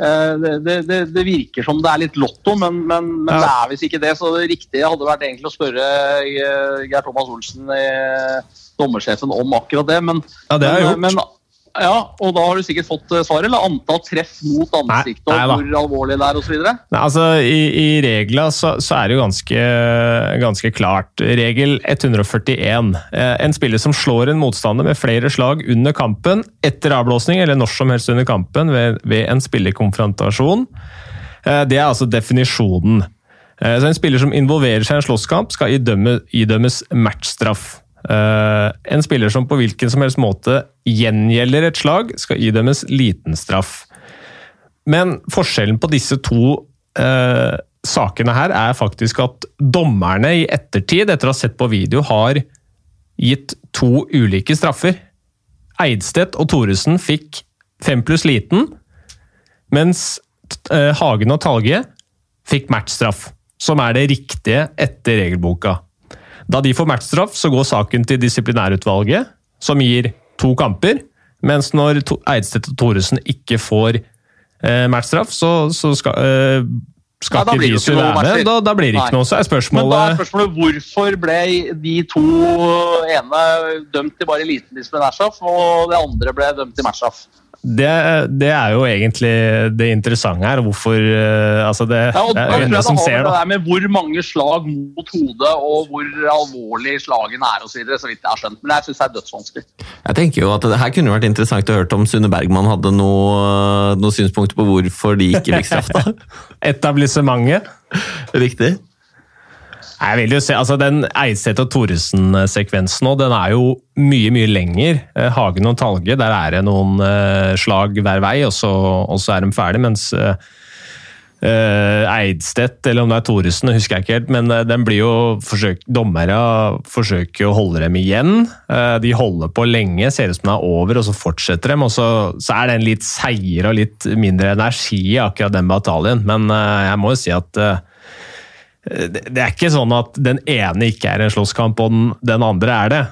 det, det, det, virker som det er litt lotto, men, men, men ja. det er visst ikke det. Så det riktige hadde vært egentlig å spørre Geir Thomas Olsen, dommersjefen, om akkurat det. Men, ja, det. Men, ja, og da har du sikkert fått eh, svaret, eller antall treff mot ansiktet, nei, nei, og hvor alvorlig det er osv.? Altså, I i regla så, så, er det jo ganske, ganske klart. Regel 141. Eh, en spiller som slår en motstander med flere slag under kampen, etter avblåsning eller når som helst under kampen ved, ved en spillerkonfrontasjon. Eh, det er altså definisjonen. Så En spiller som involverer seg i en slåsskamp, skal idømme, idømmes matchstraff. Uh, en spiller som på hvilken som helst måte gjengjelder et slag, skal idømmes liten straff. Men forskjellen på disse to uh, sakene her er faktisk at dommerne i ettertid, etter å ha sett på video, har gitt to ulike straffer. Eidstedt og Thoresen fikk fem pluss liten, mens uh, Hagen og Talge fikk matchstraff, som er det riktige etter regelboka. Da de får matchstraff, så går saken til disiplinærutvalget, som gir to kamper. Mens når Eidstedt og Thoresen ikke får eh, matchstraff, så, så skal, eh, skal ja, ikke være med. Da, da, blir det ikke Nei. noe. Så er spørsmålet Men da er spørsmålet hvorfor ble de to ene dømt til bare liten disiplinærstraff, og det andre ble dømt til matchstraff? Det, det, er jo egentlig det interessante her. Hvorfor uh, altså det, ja, og, det er jo som ser det. med hvor mange slag mot hodet og hvor alvorlig slagene er osv. Så, videre, så vidt jeg har skjønt. Men jeg syns det er dødsvanskelig. Jeg tenker jo at det her kunne vært interessant å høre om Sunne Bergman hadde noen noe synspunkter på hvorfor de ikke fikk straff. da. [LAUGHS] Etablissementet. Riktig. Jeg vil jo se, altså Den Eidseth og Thoresen-sekvensen nå, den er jo mye mye lenger. Eh, Hagen og Talge, der er det noen uh, slag hver vei, og så, og så er de ferdig, mens uh, Eidstedt, eller om det er Thoresen, husker jeg ikke helt, men uh, den blir jo forsøkt, dommere forsøker å holde dem igjen. Uh, de holder på lenge, ser ut som det er over, og så fortsetter de. og Så, så er en litt seigere og litt mindre energi i akkurat den bataljen, men jeg må jo si at det er ikke sånn at den ene ikke er en slåsskamp, og den, den andre er det.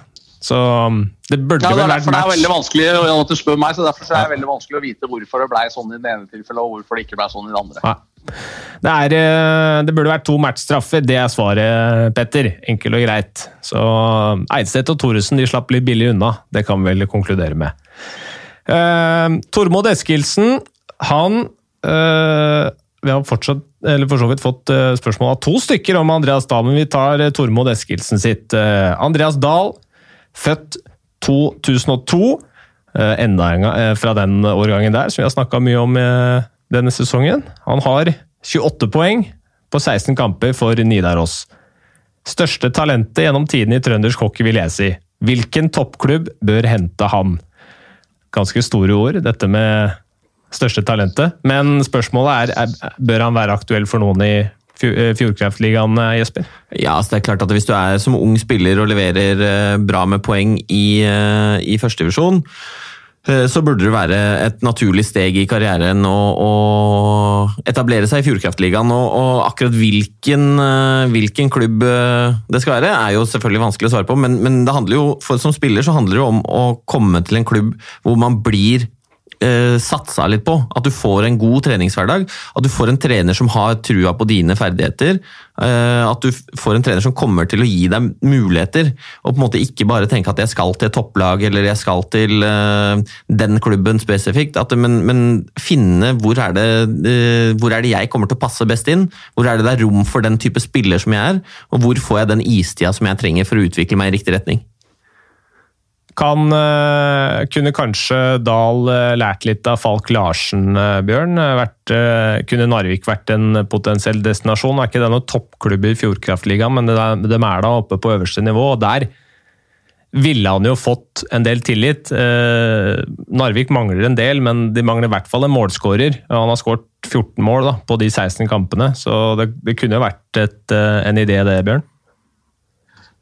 Så um, det burde ja, det vel vært match. Det er veldig vanskelig at du spør meg, så derfor er det veldig vanskelig å vite hvorfor det ble sånn i det ene tilfellet, og hvorfor det ikke ble sånn i det andre. Ja. Det, er, eh, det, burde vært to matchstraffer, det er svaret, Petter. Enkelt og greit. Så um, Eidstedt og Thoresen de slapp litt billig unna, det kan vi vel konkludere med. Uh, Tormod Eskilsen, han uh, Vi har fortsatt for så vidt fått uh, spørsmål av to stykker om Andreas Dahl, men vi tar uh, Tormod Eskilsen sitt. Uh, Andreas Dahl, født 2002. enda en gang fra den årgangen der, som vi har snakka mye om denne sesongen. Han har 28 poeng på 16 kamper for Nidaros. Største talentet gjennom tiden i trøndersk hockey, vil jeg si. Hvilken toppklubb bør hente han? Ganske store ord, dette med største talentet. Men spørsmålet er, er bør han være aktuell for noen i eh, Fjordkraftligaen, eh, Jesper? Ja, altså det er klart at Hvis du er som ung spiller og leverer eh, bra med poeng i, i førstedivisjon, så burde det være et naturlig steg i karrieren å, å etablere seg i Fjordkraftligaen. Og, og akkurat hvilken, hvilken, klubb det skal være, er jo selvfølgelig vanskelig å svare på. Men, men det handler jo, for som spiller så handler det jo om å komme til en klubb hvor man blir eh, satsa litt på. At du får en god treningshverdag. At du får en trener som har trua på dine ferdigheter. Eh, at du får en trener som kommer til å gi deg muligheter. Og på en måte ikke bare tenke at jeg skal til topplag eller jeg skal til eh, den klubben spesifikt. At, men, men, finne hvor er, det, hvor er det jeg kommer til å passe best inn? Hvor er det det er rom for den type spiller som jeg er? Og hvor får jeg den istida som jeg trenger for å utvikle meg i riktig retning? Kan, uh, kunne kanskje Dahl uh, lært litt av Falk Larsen, uh, Bjørn? Vært, kunne Narvik vært en potensiell destinasjon? Er ikke det noen toppklubb i Fjordkraftligaen, men de er da oppe på øverste nivå. og Der ville han jo fått en del tillit. Narvik mangler en del, men de mangler i hvert fall en målskårer. Han har skåret 14 mål da, på de 16 kampene, så det, det kunne vært et, en idé det, Bjørn?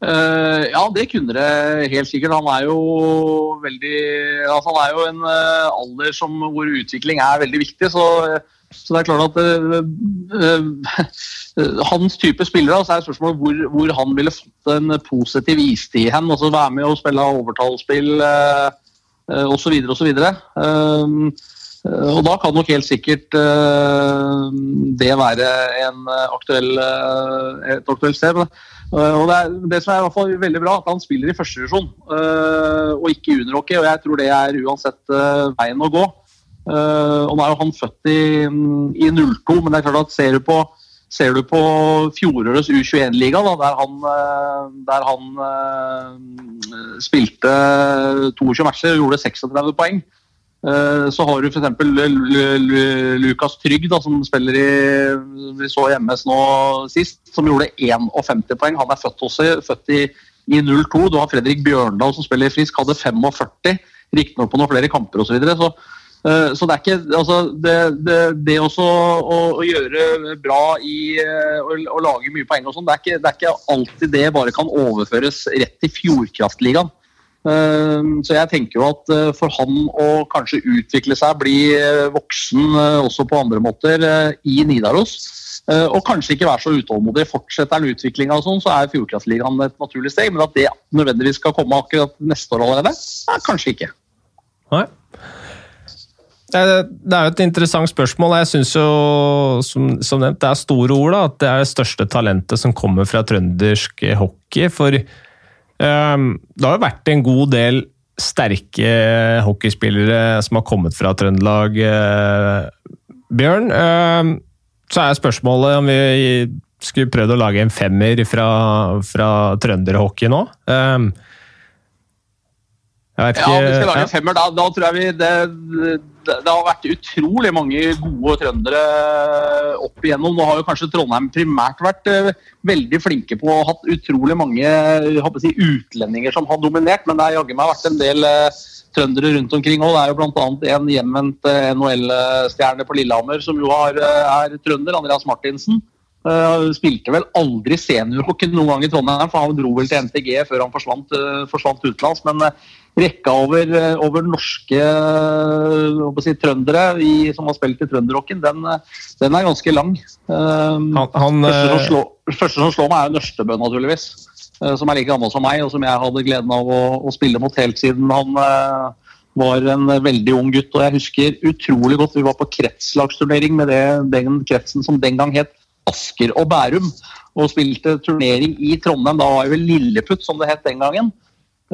Uh, ja, det kunne det helt sikkert. Han er jo veldig altså Han er jo en uh, alder som, hvor utvikling er veldig viktig. Så, så det er klart at uh, [LAUGHS] hans type spillere så er spørsmålet hvor, hvor, han ville fått en positiv istid hen. Altså være med og spille overtallsspill osv. osv. Og da kan nok helt sikkert det være en aktuell, et aktuelt sted. Eh, og det, er, det, som er i hvert fall veldig bra, at han spiller i førstedivisjon uh, og ikke juniorhockey. Og jeg tror det er uansett uh, veien å gå. Og nå er jo han født i, i 02, men det er klart at ser du på, ser du på fjorårets U21-liga, der han, der han spilte 22 matcher og gjorde 36 poeng, Eh, så har du f.eks. Lukas Trygg, da, som spiller i vi så hjemmes nå sist, som gjorde 51 poeng. Han er født, også, født i, i 02. Du har Fredrik Bjørndal som spiller frisk, hadde 45. Riktignok på noen flere kamper osv. Så, videre, så uh, så det er ikke altså, det, det, det også å, å, gjøre bra i å, å, lage mye poeng og sånn, det, det, er ikke alltid det bare kan overføres rett til Fjordkraftligaen. Ehm, så jeg tenker jo at eh, for han å kanskje utvikle seg, bli eh, voksen eh, også på andre måter i Nidaros, og kanskje ikke være så utålmodig. Fortsetter han utviklinga sånn, så er Fjordkraftligaen et naturlig steg. Men at det nødvendigvis skal komme akkurat neste år allerede, er kanskje ikke. Nei. Det er jo et interessant spørsmål. Jeg syns jo, som, som, nevnt, det er store ord. da, At det er det største talentet som kommer fra trøndersk hockey. For det har jo vært en god del sterke hockeyspillere som har kommet fra Trøndelag, eh, Bjørn. Ehm, så er spørsmålet om vi skulle prøvd å lage en femmer fra, fra trønderhockey nå. Ja, vi skal lage en femmer. Da, da tror jeg vi det, det, det, har vært utrolig mange gode trøndere opp igjennom. Nå har jo kanskje Trondheim primært vært uh, veldig flinke på å ha hatt utrolig mange si, utlendinger som har dominert, men det har jaggu meg vært en del uh, trøndere rundt omkring òg. Det er jo bl.a. en hjemvendt NHL-stjerne på Lillehammer som jo har, er trønder, Andreas Martinsen. Uh, spilte vel aldri seniorhockey noen gang i Trondheim, for han dro vel til NTG før han forsvant, uh, forsvant utenlands. Men uh, rekka over, over norske si, trøndere i, som har spilt i trønderrocken, den, den, er ganske lang. Han, han, første, som slår, første, som slår, meg, er Nørstebø, naturligvis. Som er like gammel som meg, og som jeg hadde gleden av å, å spille mot helt siden han var en veldig ung gutt. Og jeg husker utrolig godt vi var på kretslagsturnering med det, den kretsen som den gang het Asker og Bærum. Og spilte turnering i Trondheim. Da var jeg vel Lilleputt, som det het den gangen.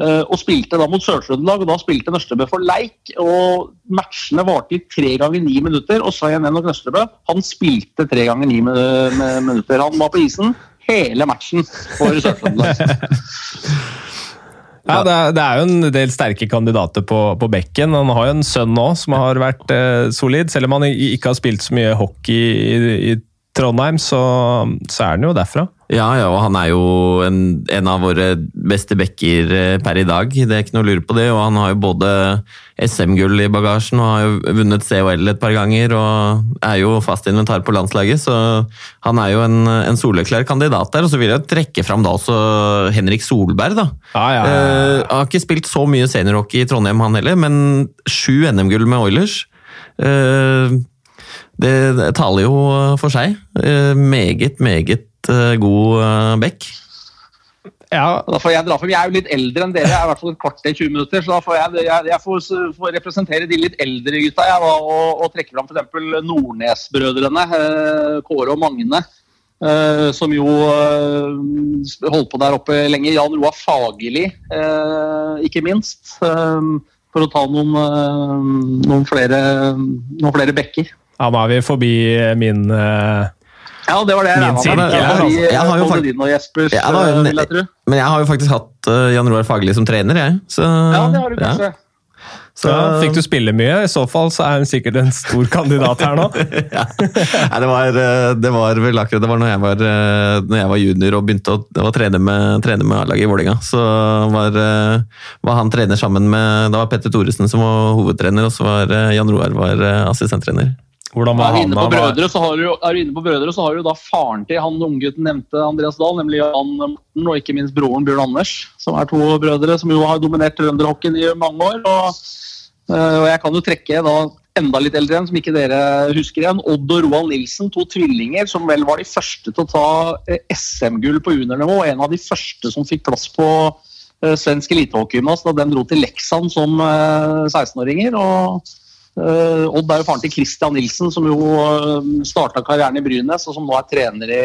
Eh, og spilte da mot Sør-Trøndelag, og da spilte Nøstebø for leik. og Matchene varte i tre ganger ni minutter, og Sayan Enok Nøstebø han spilte tre ganger ni minutter. Han var på isen hele matchen for Sør-Trøndelag. [LAUGHS] Ja, det er, det er, jo en del sterke kandidater på, på bekken. Han har jo en sønn nå som har vært eh, solid. Selv om han ikke har spilt så mye hockey i, i Trondheim, så, så, er han jo derfra. Ja, ja, og han er jo en, en, av våre beste backer eh, per i dag. Det er ikke noe å lure på det. Og han har jo både SM-gull i bagasjen og har jo vunnet COL et par ganger. Og er jo fast inventar på landslaget, så han er jo en, en soleklar kandidat der. Og så vil jeg trekke fram da også Henrik Solberg, da. Ja, ja, ja. Uh, har ikke spilt så mye seniorhockey i Trondheim, han heller, men sju NM-gull med Oilers. Uh, det, taler jo for seg. Uh, meget, meget uh, god Bekk back. Ja, da får jeg dra for Jeg er jo litt eldre enn dere, jeg er i hvert fall et kvarter 20 minutter. Så da får jeg, jeg, jeg får, får, representere de litt eldre gutta jeg, og, og, og trekke fram f.eks. Nordnes-brødrene, Kåre og Magne. Uh, som jo uh, holdt på der oppe lenge. Jan Roar Fagerli, uh, ikke minst. for å ta noen, noen flere, noen flere bekker. Ja, nå er vi forbi min ja, det var det jeg regna med. Men, jeg. Men jeg har jo faktisk hatt uh, Jan Roar Fagerli som trener, jeg. Så, ja, det har du kanskje. Ja. Så, ja, fikk du spille mye? I så fall så er hun sikkert en stor kandidat her nå. [LAUGHS] ja. Nei, det, var, eh, det var vel akkurat det var når jeg var, eh, når jeg var junior og begynte å, å trene med, med A-laget i Vålerenga. Så var, var, han trener sammen med Da var Petter Thoresen som var hovedtrener, og så var Jan Roar var assistenttrener. Hvordan var han inne på brødre, så har du, er du inne på brødre, så har du da faren til han unggutten nevnte Andreas Dahl, nemlig Jan Morten, og ikke minst broren Bjørn Anders, som er to brødre som jo har dominert trønderhockeyen i mange år. Og, eh, og jeg kan jo trekke da enda litt eldre enn, som ikke dere husker igjen, Odd og Roald Nilsen, to tvillinger som vel var de første til å ta eh, SM-gull på juniornivå, og en av de første som fikk plass på eh, svensk elitehockeygymnas da den dro til Leksand som eh, 16-åringer. og Odd er jo faren til Christian Nilsen, som jo uh, starta karrieren i Brynes, og som nå er trener i,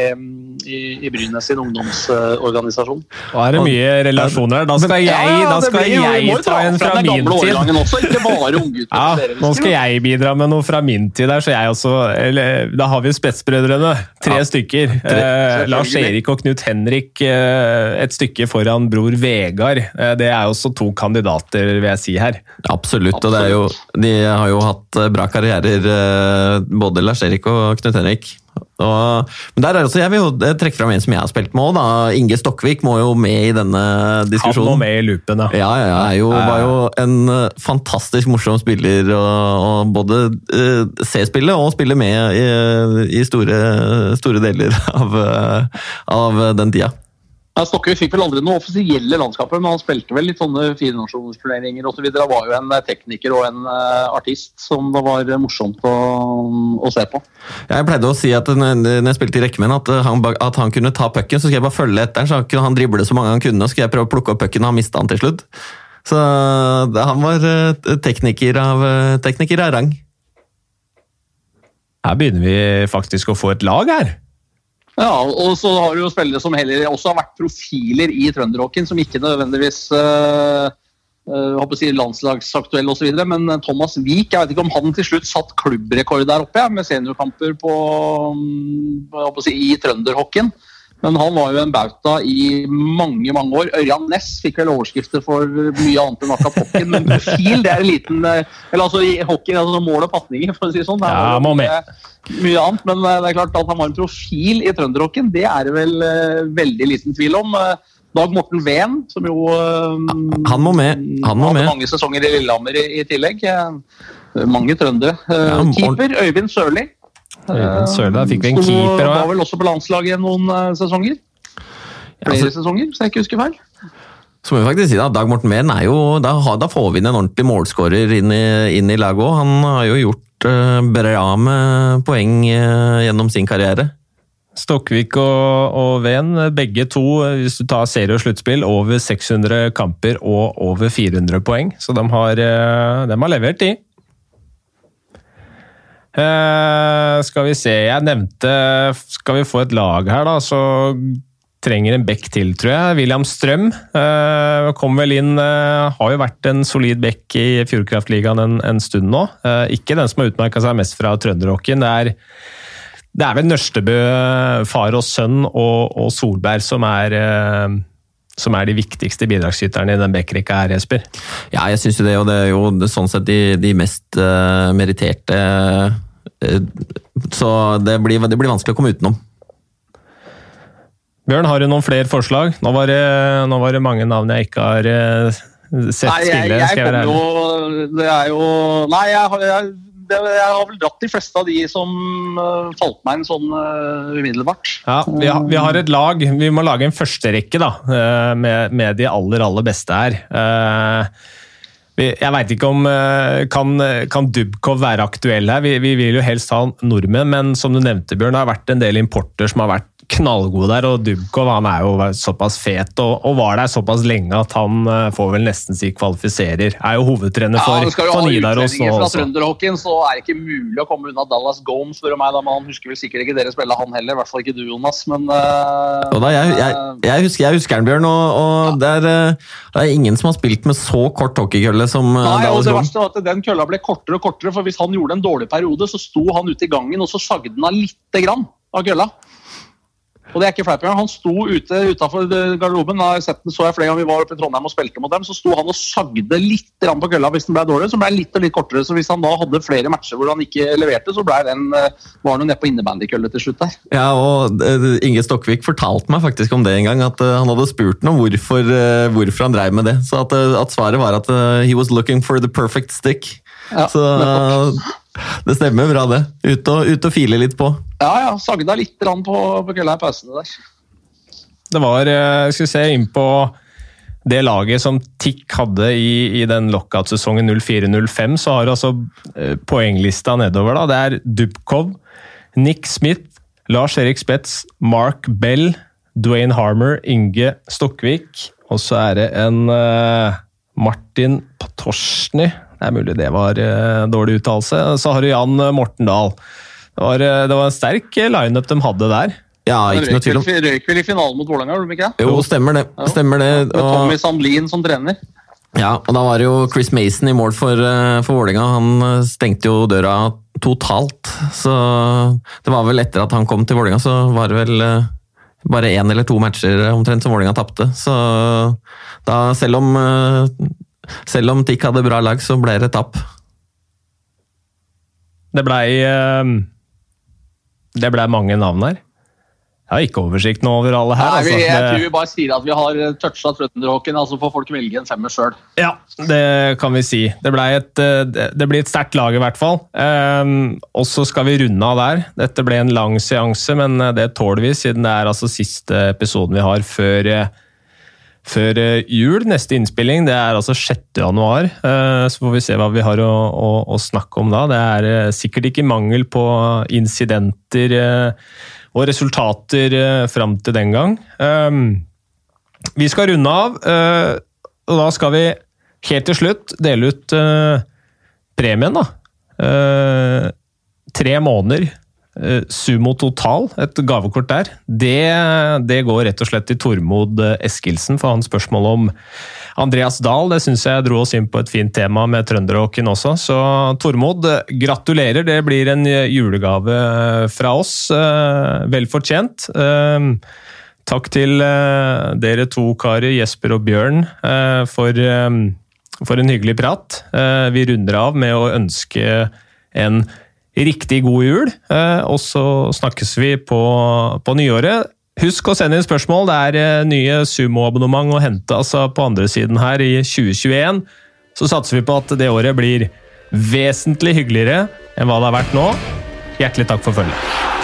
i, i Brynes sin ungdomsorganisasjon. Da er det mye relasjoner her. Da skal jeg, da skal jeg ta en fra min tid. Også, ikke bare. [LAUGHS] Ja, nå skal jeg bidra med noe fra min tid der, så jeg også eller, Da har vi spetsbrødrene. Tre Ja. stykker. Eh, Lars Erik og Knut Henrik eh, et stykke foran bror Vegard. Eh, det er også to kandidater, vil jeg si her. Absolutt, og det er jo, de har jo hatt eh, bra karrierer, eh, både Lars-Erik og Knut Henrik. Og, men der er også, jeg vil jo eh, trekke fram en som jeg har spilt med òg. Inge Stokkvik må jo med i denne diskusjonen. Han må med i loopen, ja. Ja, ja, ja. Jo, var jo en fantastisk morsom spiller, og, og både uh, se spillet og spille med i, i store, store deler av, av den tida. Ja, Stokke fikk vel aldri noen offisielle landskaper, men han spilte vel litt sånne firenasjonsturneringer osv. Han var jo en eh, tekniker og en eh, artist som det var morsomt å, å se på. Jeg pleide å si at når jeg spilte i Rekkemenn, at han, at han kunne ta pucken, så skulle jeg bare følge etter han, så kunne han drible så mange han kunne, og så skulle jeg prøve å plukke opp pucken, og han mista han til slutt. Så det- han var eh, tekniker av, eh, tekniker av rang. Her begynner vi faktisk å få et lag her. Ja, og så har du jo spillere som heller også har vært profiler i trønderhockeyen, som ikke nødvendigvis uh, å si landslagsaktuell osv. Men Thomas Wiik, jeg vet ikke om han til slutt satt klubbrekord der oppe ja, med seniorkamper på, å si, i trønderhockeyen. Men han var jo en bauta i mange mange år. Ørjan Næss fikk vel overskrifter for mye annet enn akkurat hockeyen. Men [LAUGHS] profil det er en liten eh, Eller altså i hockey, altså mål og pasninger, for å si det sånn. Det er Ja, må mye- med. mye annet, men eh, det er klart at han var en profil i trønderrocken, det er det vel eh, veldig liten tvil om. Dag Morten Ven, som jo Han må med. Han må hadde med. mange sesonger i Lillehammer i, i tillegg. Mange trøndere. Ja, keeper Øyvind Sørli. Øyvind Sørli, da fikk vi en keeper òg. Var vel også på landslaget noen sesonger? sesonger. Ja, Flere altså- sesonger, hvis jeg ikke husker feil. Så må vi faktisk si da, Dag Morten Mehn er jo Da, da får vi inn en ordentlig målskårer inn i, inn i laget òg. Han har jo gjort uh, bra med poeng uh, gjennom sin karriere. Stokkvik og, og Ven, begge to, hvis du tar serie og sluttspill, over 600 kamper og over 400 poeng. Så de har, eh, de har levert, de. Eh, skal vi se, jeg nevnte Skal vi få et lag her, da, så trenger en bekk til, tror jeg. William Strøm eh, kom vel inn eh, Har jo vært en solid bekk i Fjordkraftligaen en, en stund nå. Eh, ikke den som har utmerka seg mest fra trønderhockeyen. Det det er vel Nørstebø, far og sønn, og, og Solberg som er, eh, som er de viktigste bidragsyterne i den backrekka her, Jesper. Ja, jeg syns jo det, og det er jo sånn sett de, de mest uh, meritterte Så det blir, det blir vanskelig å komme utenom. Bjørn, har du noen flere forslag? Nå var det, nå var det mange navn jeg ikke har eh, sett Nei, jeg, spille. jeg skal jeg være ærlig. jo Det er jo Nei, jeg jeg, jeg har vel dratt de fleste av de som eh, falt meg inn sånn eh, umiddelbart. Ja, vi har, vi har et lag. Vi må lage en førsterekke da, eh, med, med de aller, aller beste her. Eh, vi- Jeg veit ikke om eh, Kan, kan Dubkov være aktuell her? Vi, vi vil jo helst ha nordmenn, men som du nevnte, Bjørn, det har vært en del importer som har vært knallgode der. og Dubkov han er jo såpass fet og, og var der såpass lenge at han eh, får vel nesten si kvalifiserer. Er jo hovedtrener for, ja, skal du for ha Nidaros nå utlendinger fra også. trønderhockeyen, så er det ikke mulig å komme unna Dallas Gomes, spør du meg. Da, men han husker vel sikkert ikke dere spille, han heller. I hvert fall ikke du, Jonas. Men Uh, Og da, jeg, jeg, jeg, husker, jeg husker han, Bjørn, og, og det, er, eh, det er ingen som har spilt med så kort hockeykølle som eh, Nei, og Dallas det Gom. verste var at Den kølla ble kortere og kortere, for hvis han gjorde en dårlig periode, så sto han ute i gangen og så sagde han av lite grann av kølla. Og det er ikke fleip engang. Han sto ute utafor garderoben. Da jeg den, så jeg flere ganger vi var oppe i Trondheim og spilte mot dem. Så sto han og sagde litt på kølla hvis den ble dårlig. Så ble litt og litt kortere. Så hvis han da hadde flere matcher hvor han ikke leverte, så ble den, eh, var han jo nede på innebandykølle til slutt der. Ja, og eh, Inge Stokkvik fortalte meg faktisk om det en gang, at eh, han hadde spurt ham hvorfor, hvorfor han drev med det. Så at, at svaret var at he was looking for the perfect stick. Ja, Så Det stemmer bra, det. Ut og, ut og file litt på. Ja, ja. Sagna litt på, på kølla i pausene der. Det var eh, Skal vi se inn på det laget som TIC hadde i, i den lockout-sesongen 04-05, så har altså eh, poenglista nedover. da, Det er Dubkov, Nick Smith, Lars Erik Spetz, Mark Bell, Dwayne Harmer, Inge Stokkvik. Og så er det en uh, Martin Patorsny. Det er mulig det var uh, dårlig uttalelse. Så har du Jan Mortendal. Det var, uh, det var en sterk lineup de hadde der. Ja, ikke noe tvil om Røyk vel i finalen mot Vålerenga, gjorde de ikke det? Jo, stemmer det. Stemmer det. Med Tommy Sandlin som trener. Ja, og da var det jo Chris Mason i mål for, eh, for Vålerenga. Han eh, stengte jo døra totalt. Så det var vel etter at han kom til Vålerenga, så var det vel eh, bare én eller to matcher omtrent som Vålerenga tapte. Så da, selv om eh, selv om TIC hadde bra lag, så ble det tap. Det blei eh, Det blei mange navn her. Jeg har ikke oversikt nå over alle her. Nei, vi, altså. jeg Det- tror vi bare sier at vi har toucha trønderhockeyen, altså får folk velge en femmer sjøl. Ja, det kan vi si. Det, et, eh, det det blir et sterkt lag, i hvert fall. Um, og så skal vi runde av der. Dette ble en lang seanse, men eh, det tåler vi, siden det er altså siste episoden vi har før, eh, før eh, jul. Neste innspilling det er altså 6. januar, eh, så får vi se hva vi har å, å, å snakke om da. Det er eh, sikkert ikke mangel på incidenter og resultater fram til den gang. Um, vi skal runde av, og da skal vi helt til slutt dele ut premien, da. Tre måneder. Eh, Sumo Total, et gavekort der. Det, det går rett og slett til Tormod eh, Eskilsen for hans spørsmål om Andreas Dahl. Det syns jeg dro oss inn på et fint tema med trønderrocken også. Så Tormod, gratulerer. Det blir en julegave eh, fra oss. Vel fortjent. Takk til dere to karer, Jesper og Bjørn, for, for en hyggelig prat. Vi runder av med å ønske en riktig god jul, eh, og så snakkes vi på, på nyåret. Husk å sende inn spørsmål. Det er eh, nye Sumo-abonnement å hente altså på andre siden her i 2021. Så satser vi på at det året blir vesentlig hyggeligere enn hva det har vært nå. Hjertelig takk for følget.